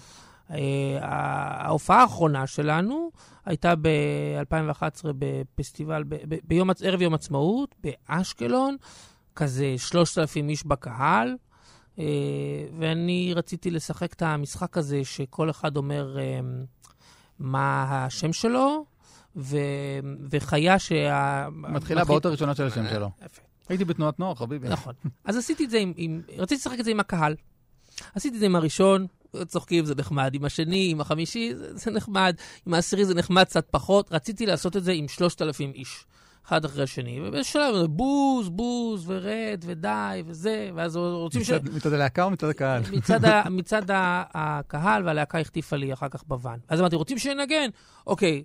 אה, ההופעה האחרונה שלנו הייתה ב-2011 בפסטיבל, ביום, ערב יום עצמאות, באשקלון, כזה 3,000 איש בקהל, אה, ואני רציתי לשחק את המשחק הזה שכל אחד אומר אה, מה השם שלו, ו- וחיה שה... מתחילה באות הראשונות של השם שלו. יפה. הייתי בתנועת נוער, חביבי. נכון. אז עשיתי את זה עם, עם... רציתי לשחק את זה עם הקהל. עשיתי את זה עם הראשון, צוחקים, זה נחמד. עם השני, עם החמישי, זה, זה נחמד. עם העשירי זה נחמד קצת פחות. רציתי לעשות את זה עם 3,000 איש, אחד אחרי השני. ובאיזשהו שלב, בוז, בוז, ורד, ודי, וזה, ואז רוצים ש... מצד- מצד הלהקה או מצד הקהל? מצד, ה, מצד ה, הקהל, והלהקה החטיפה לי אחר כך בוואן. אז אמרתי, רוצים שנגן? אוקיי.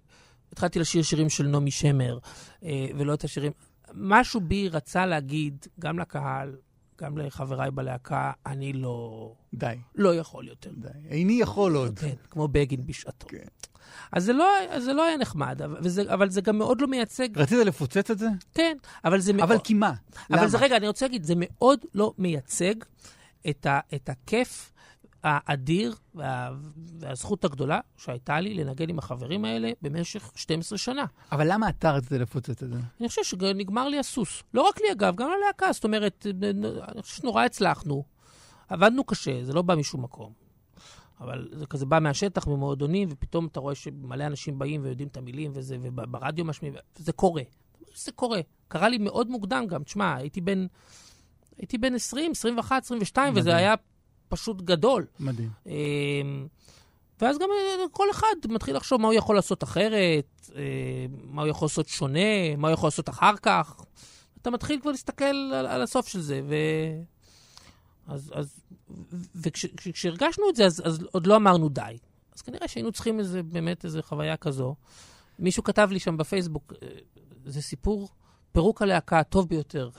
התחלתי לשיר שירים של נעמי שמר, אה, ולא את השירים. משהו בי רצה להגיד, גם לקהל, גם לחבריי בלהקה, אני לא, די, לא יכול יותר. די. איני יכול עוד. כן, כמו בגין בשעתו. כן. אז זה לא, אז זה לא היה נחמד, אבל, וזה, אבל זה גם מאוד לא מייצג, רצית לפוצץ את זה? כן, אבל זה מאוד... אבל כי מה? אבל זה, למה? רגע, אני רוצה להגיד, זה מאוד לא מייצג את, ה, את הכיף האדיר וה, והזכות הגדולה שהייתה לי לנגן עם החברים האלה במשך 12 שנה. אבל למה אתה רצית לפוצץ את זה? אני חושב שנגמר לי הסוס. לא רק לי, אגב, גם ללהקה. זאת אומרת, אני חושב שנורא הצלחנו. עבדנו קשה, זה לא בא משום מקום. אבל זה כזה בא מהשטח, ממועדונים, ופתאום אתה רואה שמלא אנשים באים ויודעים את המילים וזה, וברדיו משמיעים, וזה קורה. זה קורה. קרה לי מאוד מוקדם גם. תשמע, הייתי בן, הייתי בן 20, 21, 22, מדהים. וזה היה פשוט גדול. מדהים. אמ, ואז גם אה, כל אחד מתחיל לחשוב מה הוא יכול לעשות אחרת, אה, מה הוא יכול לעשות שונה, מה הוא יכול לעשות אחר כך. אתה מתחיל כבר להסתכל על, על הסוף של זה, ו... אז, אז, וכשהרגשנו את זה, אז, אז עוד לא אמרנו די. אז כנראה שהיינו צריכים איזה, באמת איזו חוויה כזו. מישהו כתב לי שם בפייסבוק, אה, זה סיפור פירוק הלהקה הטוב ביותר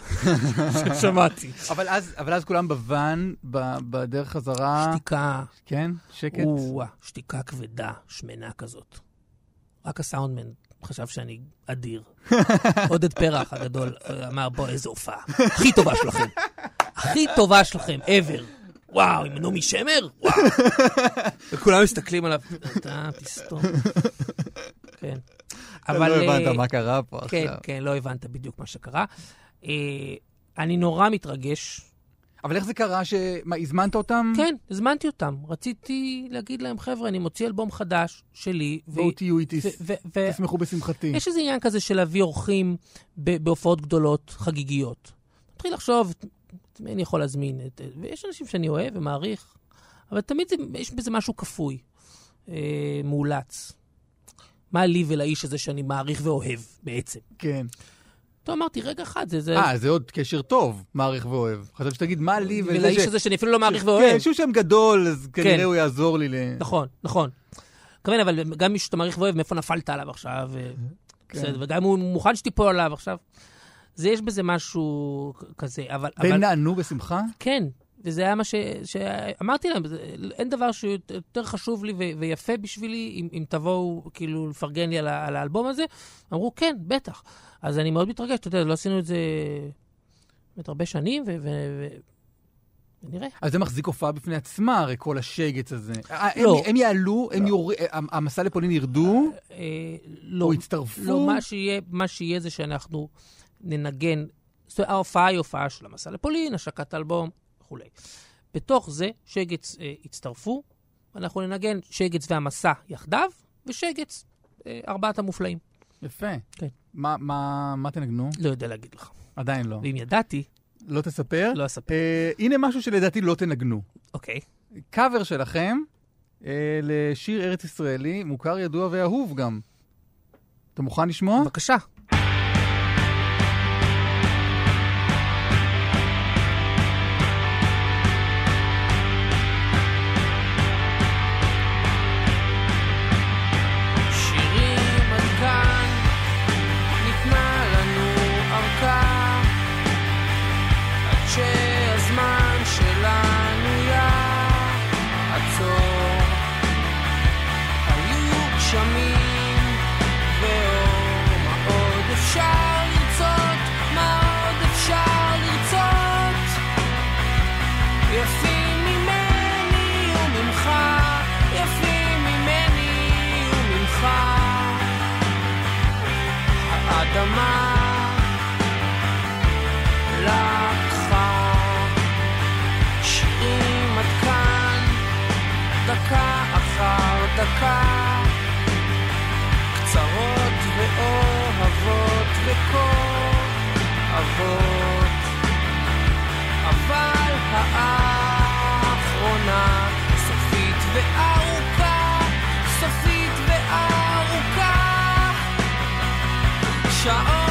ששמעתי. אבל אז, אבל אז כולם בוואן, ב- בדרך חזרה, שתיקה, כן? שקט? או-אה, שתיקה כבדה, שמנה כזאת. רק הסאונדמן חשב שאני אדיר. עודד פרח הגדול אה, אמר, בוא, איזה הופעה. הכי טובה שלכם. הכי טובה שלכם, ever. וואו, עם נעמי שמר? וואו. וכולם מסתכלים עליו, אתה תסתום. כן. אבל לא אה, הבנת מה קרה פה כן, עכשיו. כן, לא הבנת בדיוק מה שקרה. אה, אני נורא מתרגש. אבל איך זה קרה ש... מה, הזמנת אותם? כן, הזמנתי אותם. רציתי להגיד להם, חבר'ה, אני מוציא אלבום חדש שלי. בואו תהיו איתי, תשמחו בשמחתי. יש איזה עניין כזה של להביא אורחים ב- בהופעות גדולות, חגיגיות. מתחיל לחשוב, את מי אני יכול להזמין? ויש אנשים שאני אוהב ומעריך, אבל תמיד זה, יש בזה משהו כפוי, אה, מאולץ. מה לי ולאיש הזה שאני מעריך ואוהב בעצם? כן. טוב, אמרתי, רגע אחד, זה... זה... אה, זה עוד קשר טוב, מעריך ואוהב. חשבתי שתגיד, מה לי ולאיש ש... הזה שאני אפילו לא מעריך כן, ואוהב. שהוא שם גדול, אז כנראה כן. הוא יעזור לי ל... נכון, נכון. מתכוון, אבל גם מי שאתה מעריך ואוהב, מאיפה נפלת עליו עכשיו? ו- כן. בסדר, וגם אם הוא מוכן שתיפול עליו עכשיו. זה, יש בזה משהו כזה, אבל... והם אבל נענו בשמחה? כן, וזה היה מה ש... שאמרתי להם, אין דבר שיותר חשוב לי ו- ויפה בשבילי, אם, אם תבואו כאילו לפרגן לי על, ה- על האלבום הזה. אמרו, כן, בטח. אז אני מאוד מתרגש, אתה יודע, לא עשינו את זה באמת הרבה שנים, ו... ו- ו- ונראה. אז זה מחזיק הופעה בפני עצמה, הרי כל השגץ הזה. אה, הם- לא. הם יעלו, הם יורד... המסע לפולין ירדו, אה, לא. או יצטרפו? לא, מה שיהיה, מה שיהיה זה שאנחנו ננגן, זאת אומרת, ההופעה היא הופעה של המסע לפולין, השקת אלבום וכולי. בתוך זה שגץ אה, יצטרפו, אנחנו ננגן שגץ והמסע יחדיו, ושגץ, אה, ארבעת המופלאים. יפה. כן. מה- מה מה תנגנו? לא יודע להגיד לך. עדיין לא. ואם ידעתי, לא תספר? לא אספר. אה, הנה משהו שלדעתי לא תנגנו. אוקיי. קאבר שלכם אה, לשיר ארץ ישראלי, מוכר, ידוע ואהוב גם. אתה מוכן לשמוע? בבקשה. קצרות ואוהבות וכואבות. אבל האחרונה סופית וארוכה, סופית וארוכה. שעון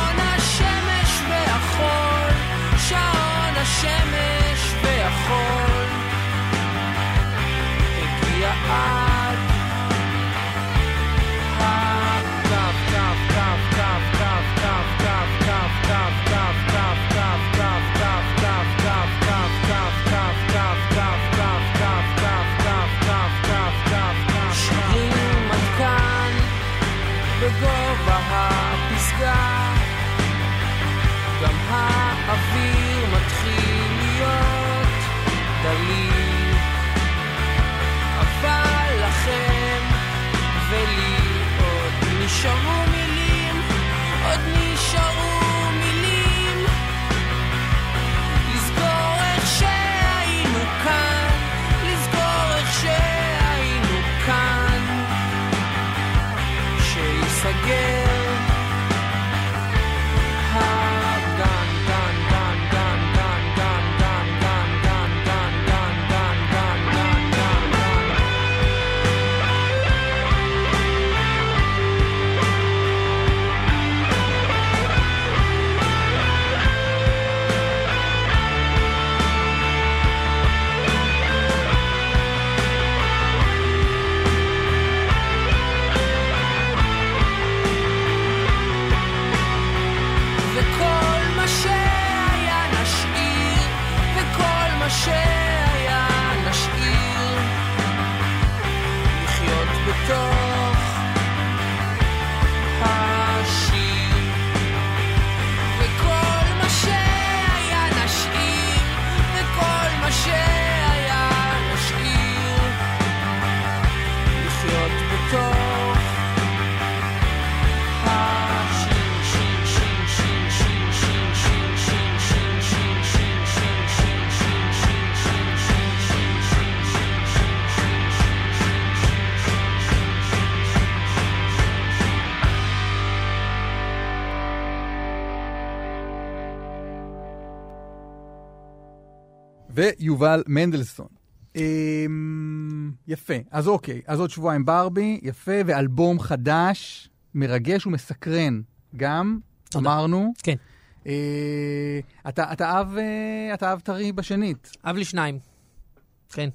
ויובל מנדלסון. אמ, יפה, אז אוקיי, אז עוד שבועיים ברבי, יפה, ואלבום חדש, מרגש ומסקרן. גם, תודה. אמרנו. כן. אה, אתה, אתה אב, אה, אתה אב טרי בשנית. אב לי שניים. כן.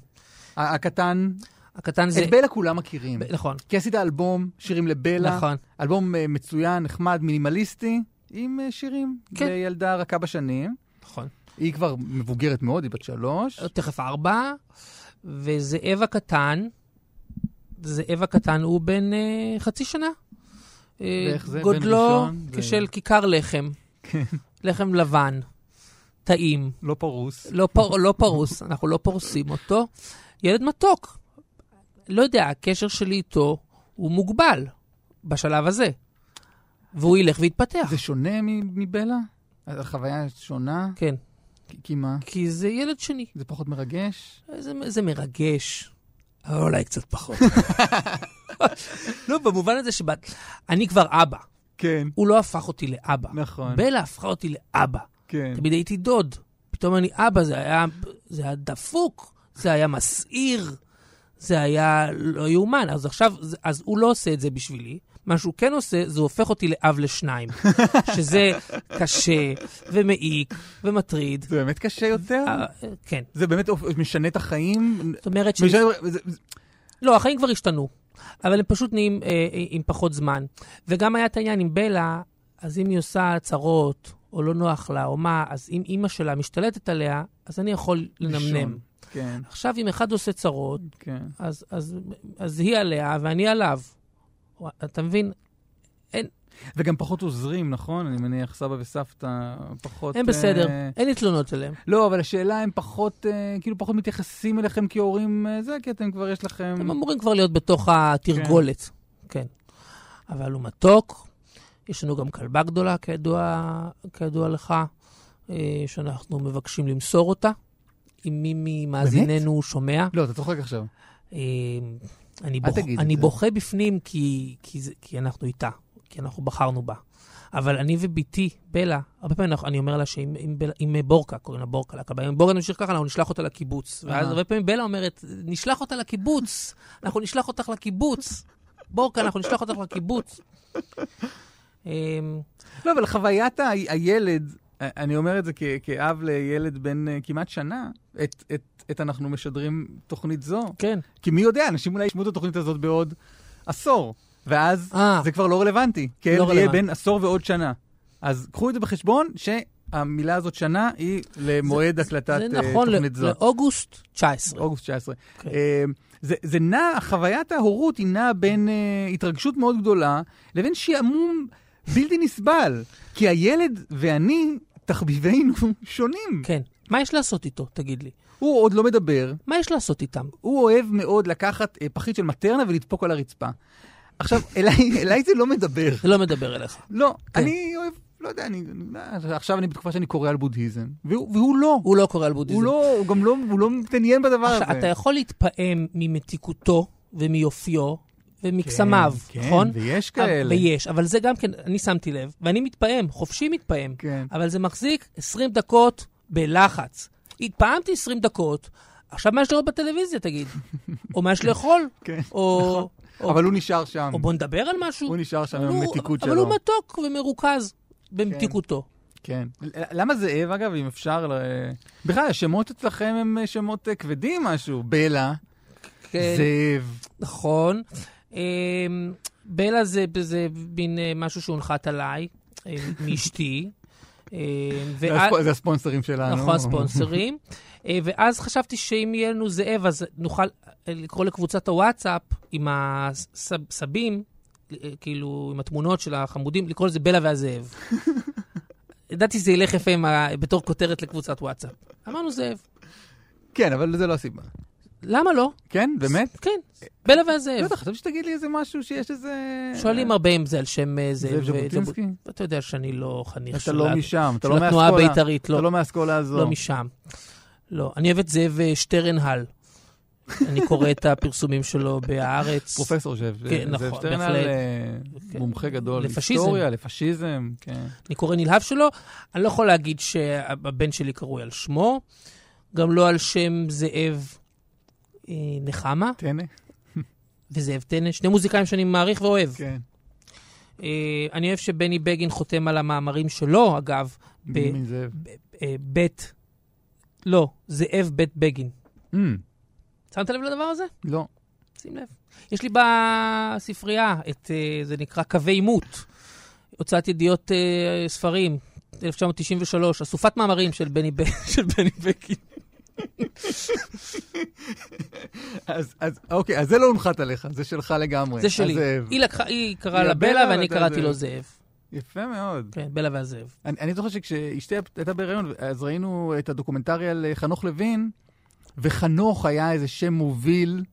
הקטן, הקטן זה... את בלה כולם מכירים. ב- נכון, כי עשית אלבום, שירים לבלה. נכון. אלבום אה, מצוין, נחמד, מינימליסטי, עם אה, שירים כן. לילדה רכה בשנים. נכון. היא כבר מבוגרת מאוד, היא בת שלוש. תכף ארבע, וזאב הקטן, זאב הקטן הוא בן אה, חצי שנה. אה, ואיך זה? גודלו כשל כיכר לחם. כן. לחם לבן, טעים, לא פרוס. לא, פר, לא פרוס, אנחנו לא פורסים אותו. ילד מתוק. לא יודע, הקשר שלי איתו הוא מוגבל בשלב הזה. והוא ילך ויתפתח. זה שונה מבלה? החוויה שונה? כן, כי- מה? כי זה ילד שני. זה פחות מרגש? זה, זה מרגש, אבל אולי קצת פחות. לא, במובן הזה שאני כבר אבא. כן. הוא לא הפך אותי לאבא. נכון. בלה הפכה אותי לאבא. כן. תמיד הייתי דוד. פתאום אני אבא, זה היה, זה היה דפוק, זה היה מסעיר, זה היה לא יאומן. אז עכשיו, אז הוא לא עושה את זה בשבילי. מה שהוא כן עושה, זה הופך אותי לאב לשניים. שזה קשה, ומעיק, ומטריד. זה באמת קשה יותר? אה, כן. זה באמת משנה את החיים? זאת אומרת ש... לא, החיים כבר השתנו, אבל הם פשוט נהיים אה, אה, עם פחות זמן. וגם היה את העניין עם בלה, אז אם היא עושה הצהרות, או לא נוח לה, או מה, אז אם אימא שלה משתלטת עליה, אז אני יכול לנמנם. כן, עכשיו, אם אחד עושה צרות, כן. אז, אז, אז היא עליה ואני עליו. אתה מבין? וגם פחות עוזרים, נכון? אני מניח סבא וסבתא פחות... הם בסדר, אה, אין לי תלונות עליהם. לא, אבל השאלה, הם פחות, אה, כאילו פחות מתייחסים אליכם כהורים, אה, זה, כי אתם כבר יש לכם... הם אמורים כבר להיות בתוך התרגולת. כן. אבל הוא מתוק. יש לנו גם כלבה גדולה, כידוע, כידוע לך, אה, שאנחנו מבקשים למסור אותה. אם מי ממאזיננו שומע. לא, אתה צוחק עכשיו. אה, אני, בוח, אני. בוכה בפנים כי, כי, זה, כי אנחנו איתה, כי אנחנו בחרנו בה. אבל אני ובתי, בלה, הרבה פעמים אני אומר לה בלה- עם בורקה, קוראים לה בורקה, לכבה, אם בורקה נמשיך ככה, אנחנו נשלח אותה לקיבוץ. ואז אה. הרבה פעמים בלה אומרת, נשלח אותה לקיבוץ, אנחנו נשלח אותך לקיבוץ. בורקה, אנחנו נשלח אותך לקיבוץ. לא, אבל חוויית הילד, אה, אני אומר את זה כ- כאב לילד בן אה, כמעט שנה, את, את, את אנחנו משדרים תוכנית זו. כן. כי מי יודע, אנשים אולי ישמעו את התוכנית הזאת בעוד עשור, ואז אה. זה כבר לא רלוונטי, כי הילד לא יהיה. בין עשור ועוד שנה. אז קחו את זה בחשבון, שהמילה הזאת שנה היא למועד הקלטת זה אה, נכון תוכנית ל- זו. לאוגוסט 19. אוגוסט 19. כן. אה, זה, זה נע, חוויית ההורות היא נעה בין אה, התרגשות מאוד גדולה לבין שעמום בלתי נסבל. כי הילד ואני, תחביבינו שונים. כן. מה יש לעשות איתו, תגיד לי? הוא עוד לא מדבר, מה יש לעשות איתם? הוא אוהב מאוד לקחת אה, פחית של מטרנה ולדפוק על הרצפה. עכשיו, אליי, אליי זה לא מדבר. זה לא מדבר אליך. לא, כן. אני אוהב, לא יודע, אני, אני- עכשיו אני בתקופה שאני קורא על בודהיזם, והוא, והוא לא. הוא לא קורא על בודהיזם. הוא לא, הוא גם לא, הוא לא מתעניין בדבר הזה. עכשיו, אתה יכול להתפעם ממתיקותו ומיופיו ומקסמיו, כן, נכון? ויש אבל- כאלה. ויש, אבל זה גם כן, אני שמתי לב, ואני מתפעם, חופשי מתפעם, כן. אבל זה מחזיק 20 דקות בלחץ. התפעמתי 20 דקות, עכשיו מה יש לראות בטלוויזיה, תגיד? או מה יש לאכול? כן, או... או- אבל הוא נשאר שם. או בוא נדבר על משהו. הוא נשאר שם אבל עם המתיקות אבל שלו. הוא מתוק ומרוכז במתיקותו. כן. למה זאב, אגב, אם אפשר... ל- בכלל, השמות אצלכם הם שמות אה, כבדים משהו. בלה, כן. זאב. נכון. אמ, בלה זה, זה מין אה, משהו שהונחת עליי, אה, מאשתי. אמ, זה ואז- הספ- זה הספונסרים שלנו. נכון, ספונסרים. אה, ואז חשבתי שאם יהיה לנו זאב, אז נוכל לקרוא לקבוצת הוואטסאפ עם הסבים, כאילו, עם התמונות של החמודים, לקרוא לזה בלה והזאב. ידעתי שזה ילך יפה בתור כותרת לקבוצת וואטסאפ. אמרנו זאב. כן, אבל זה לא הסיבה. למה לא? כן, באמת? כן, בלה לא והזאב. יודע, חשבתי שתגיד לי איזה משהו שיש איזה... שואלים הרבה אם זה על שם אה, זאב. ז'בוטינסקי? אתה יודע שאני לא חניך אתה של לא ה- משם, אתה של לא התנועה מהאסכולה. הבית"רית, אתה לא. לא מהאסכולה הזו. לא משם. לא. אני אוהב את זאב אה, שטרנהל. אני קורא את הפרסומים שלו בהארץ. פרופסור זאב. כן, נכון, שטרנהל. אה, כן. מומחה גדול. להיסטוריה, לפשיזם, כן. אני קורא נלהב שלו. אני לא יכול להגיד שהבן שלי קרוי על שמו. גם לא על שם זאב אה, נחמה תהנה. וזאב טנא, שני מוזיקאים שאני מעריך ואוהב. כן. אה, אני אוהב שבני בגין חותם על המאמרים שלו, אגב, מי זה? אה, בית, לא, זאב בית בגין. Mm, שמת לב לדבר הזה? לא. שים לב. יש לי בספרייה את, אה, זה נקרא קווי עימות, הוצאת ידיעות אה, ספרים, 1993, אסופת מאמרים של בני, ב... של בני בגין. אז, אז אוקיי, אז זה לא הונחת עליך, זה שלך לגמרי. זה שלי. הזאב. היא, לקחה, היא קראה לה בלה ואני קראתי. לו זאב. יפה מאוד. כן, בלה והזאב. אני, אני זוכר שכשאשתי הייתה בהיריון, אז ראינו את הדוקומנטרי על אה, חנוך לוין, וחנוך היה איזה שם מוביל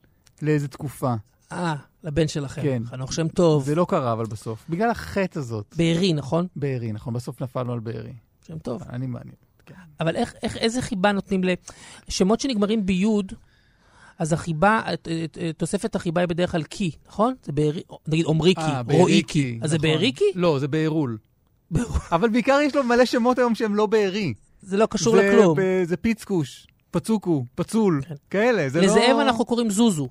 לאיזה תקופה. אה, לבן שלכם. כן. חנוך שם טוב. זה לא קרה אבל בסוף, בגלל החטא הזאת. בארי, נכון? בארי, נכון, בסוף נפלנו על בארי. שם טוב. אני מעניין. אבל איך, איך, איזה חיבה נותנים ל... שמות שנגמרים ביוד, אז החיבה, תוספת החיבה היא בדרך כלל קי, נכון? זה בארי, נגיד עומריקי, אה, רואיקי. אז זה נכון. באריקי? לא, זה בארול. אבל בעיקר יש לו מלא שמות היום שהם לא בארי. זה לא קשור זה לכלום. ב- זה פיצקוש, פצוקו, פצול, כן. כאלה, זה לא... לזאב אנחנו קוראים זוזו.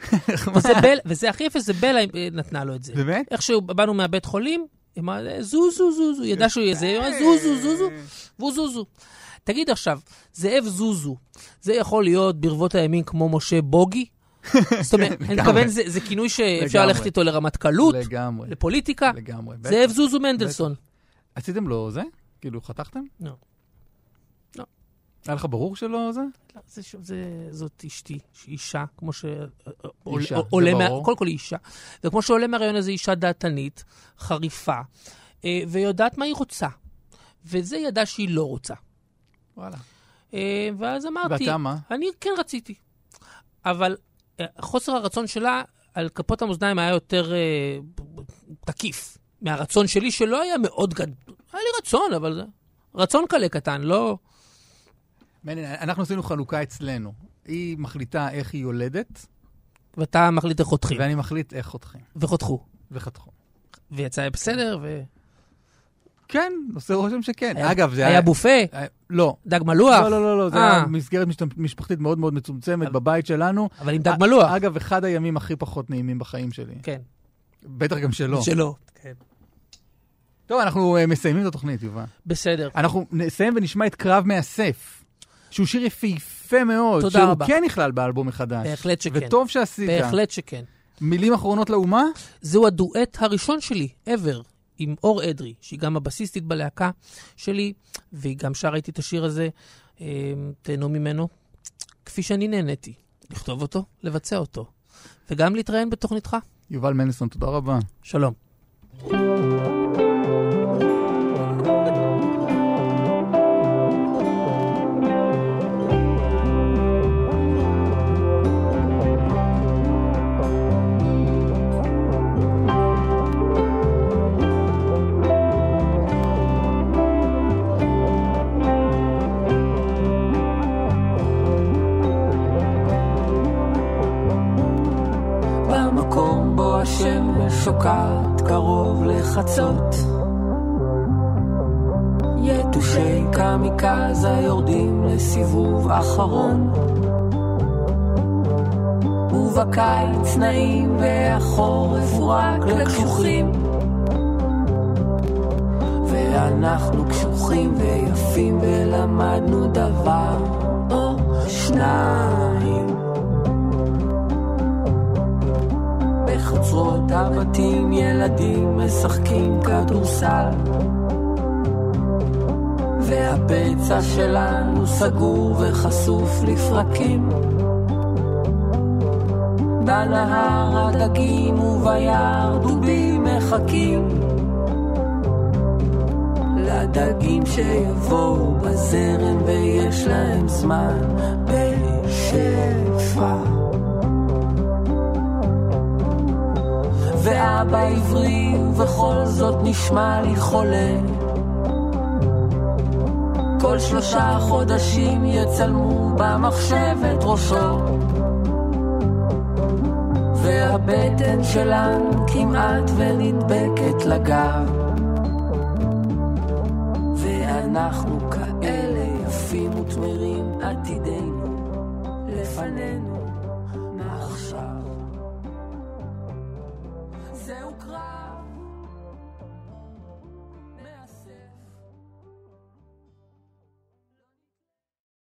וזה בל, וזה הכי יפה, זה בלה אה, נתנה לו את זה. באמת? איכשהו באנו מהבית חולים, זוזו, זוזו, ידע שהוא יהיה זה, היא אמרה, זוזו, זוזו, והוא זוזו. תגיד עכשיו, זאב זוזו, זה יכול להיות ברבות הימים כמו משה בוגי? זאת אומרת, אני. מתכוון, זה זה כינוי שאפשר. ללכת איתו לרמטכ"לות, לפוליטיקה. לגמרי. זאב זוזו מנדלסון. עשיתם לו זה? כאילו, חתכתם? לא. היה לך ברור שלא זה? לא, זה, זה, זאת אשתי, אישה, כמו ש... אישה, עולה- זה מה- ברור. קודם כל היא אישה. וכמו שעולה מהרעיון הזה, אישה דעתנית, חריפה, אה, ויודעת מה היא רוצה. וזה ידעה שהיא לא רוצה. וואלה. אה, ואז אמרתי, ואתה מה? אני כן רציתי. אבל אה, חוסר הרצון שלה על כפות המאזניים היה יותר תקיף מהרצון שלי, שלא היה מאוד גדול. היה לי רצון, אבל זה רצון קלה קטן, לא... מעניין, אנחנו עשינו חלוקה אצלנו. היא מחליטה איך היא יולדת, ואתה מחליט איך חותכים. ואני מחליט איך חותכים. וחותכו. וחתכו. ויצא בסדר, ו... כן, עושה רושם שכן. היה- אגב, זה היה בופה, היה- לא. דג מלוח. לא, לא, לא, לא, זה אה. היה מסגרת משפחתית מאוד מאוד מצומצמת אבל- בבית שלנו. אבל עם דג מלוח. אגב, אחד הימים הכי פחות נעימים בחיים שלי. כן. בטח גם שלו. שלא. כן. טוב, אנחנו אה, מסיימים את התוכנית, יובל. בסדר. אנחנו נסיים ונשמע את קרב מאסף, שהוא שיר יפהפה מאוד. תודה שהוא רבה. כן נכלל באלבום מחדש. בהחלט שכן. וטוב שעשית. בהחלט שכן. מילים אחרונות לאומה? זהו הדואט הראשון שלי, ever, עם אור אדרי, שהיא גם הבסיסטית בלהקה שלי, והיא גם שרה איתי את השיר הזה. אה, תהנו ממנו, כפי שאני נהניתי. לכתוב אותו, לבצע אותו. וגם להתראיין בתוכניתך. יובל מנסון, תודה רבה. שלום. במקום בו שוקעת קרוב לחצות. יתושי קמיקזה יורדים לסיבוב אחרון. ובקיץ נעים והחורף הוא רק לקשוחים. ואנחנו קשוחים ויפים ולמדנו דבר או שניים בחצרות הבתים ילדים משחקים כדורסל. והפצע שלנו סגור וחשוף לפרקים. בנהר הדגים וביער דובים מחכים. לדגים שיבואו בזרם ויש להם זמן בשפע ואבא עברי ובכל זאת נשמע לי חולה. כל שלושה חודשים יצלמו במחשב את ראשו. והבטן שלנו כמעט ונדבקת לגב. ואנחנו כאלה יפים ותמרים עתידנו לפנינו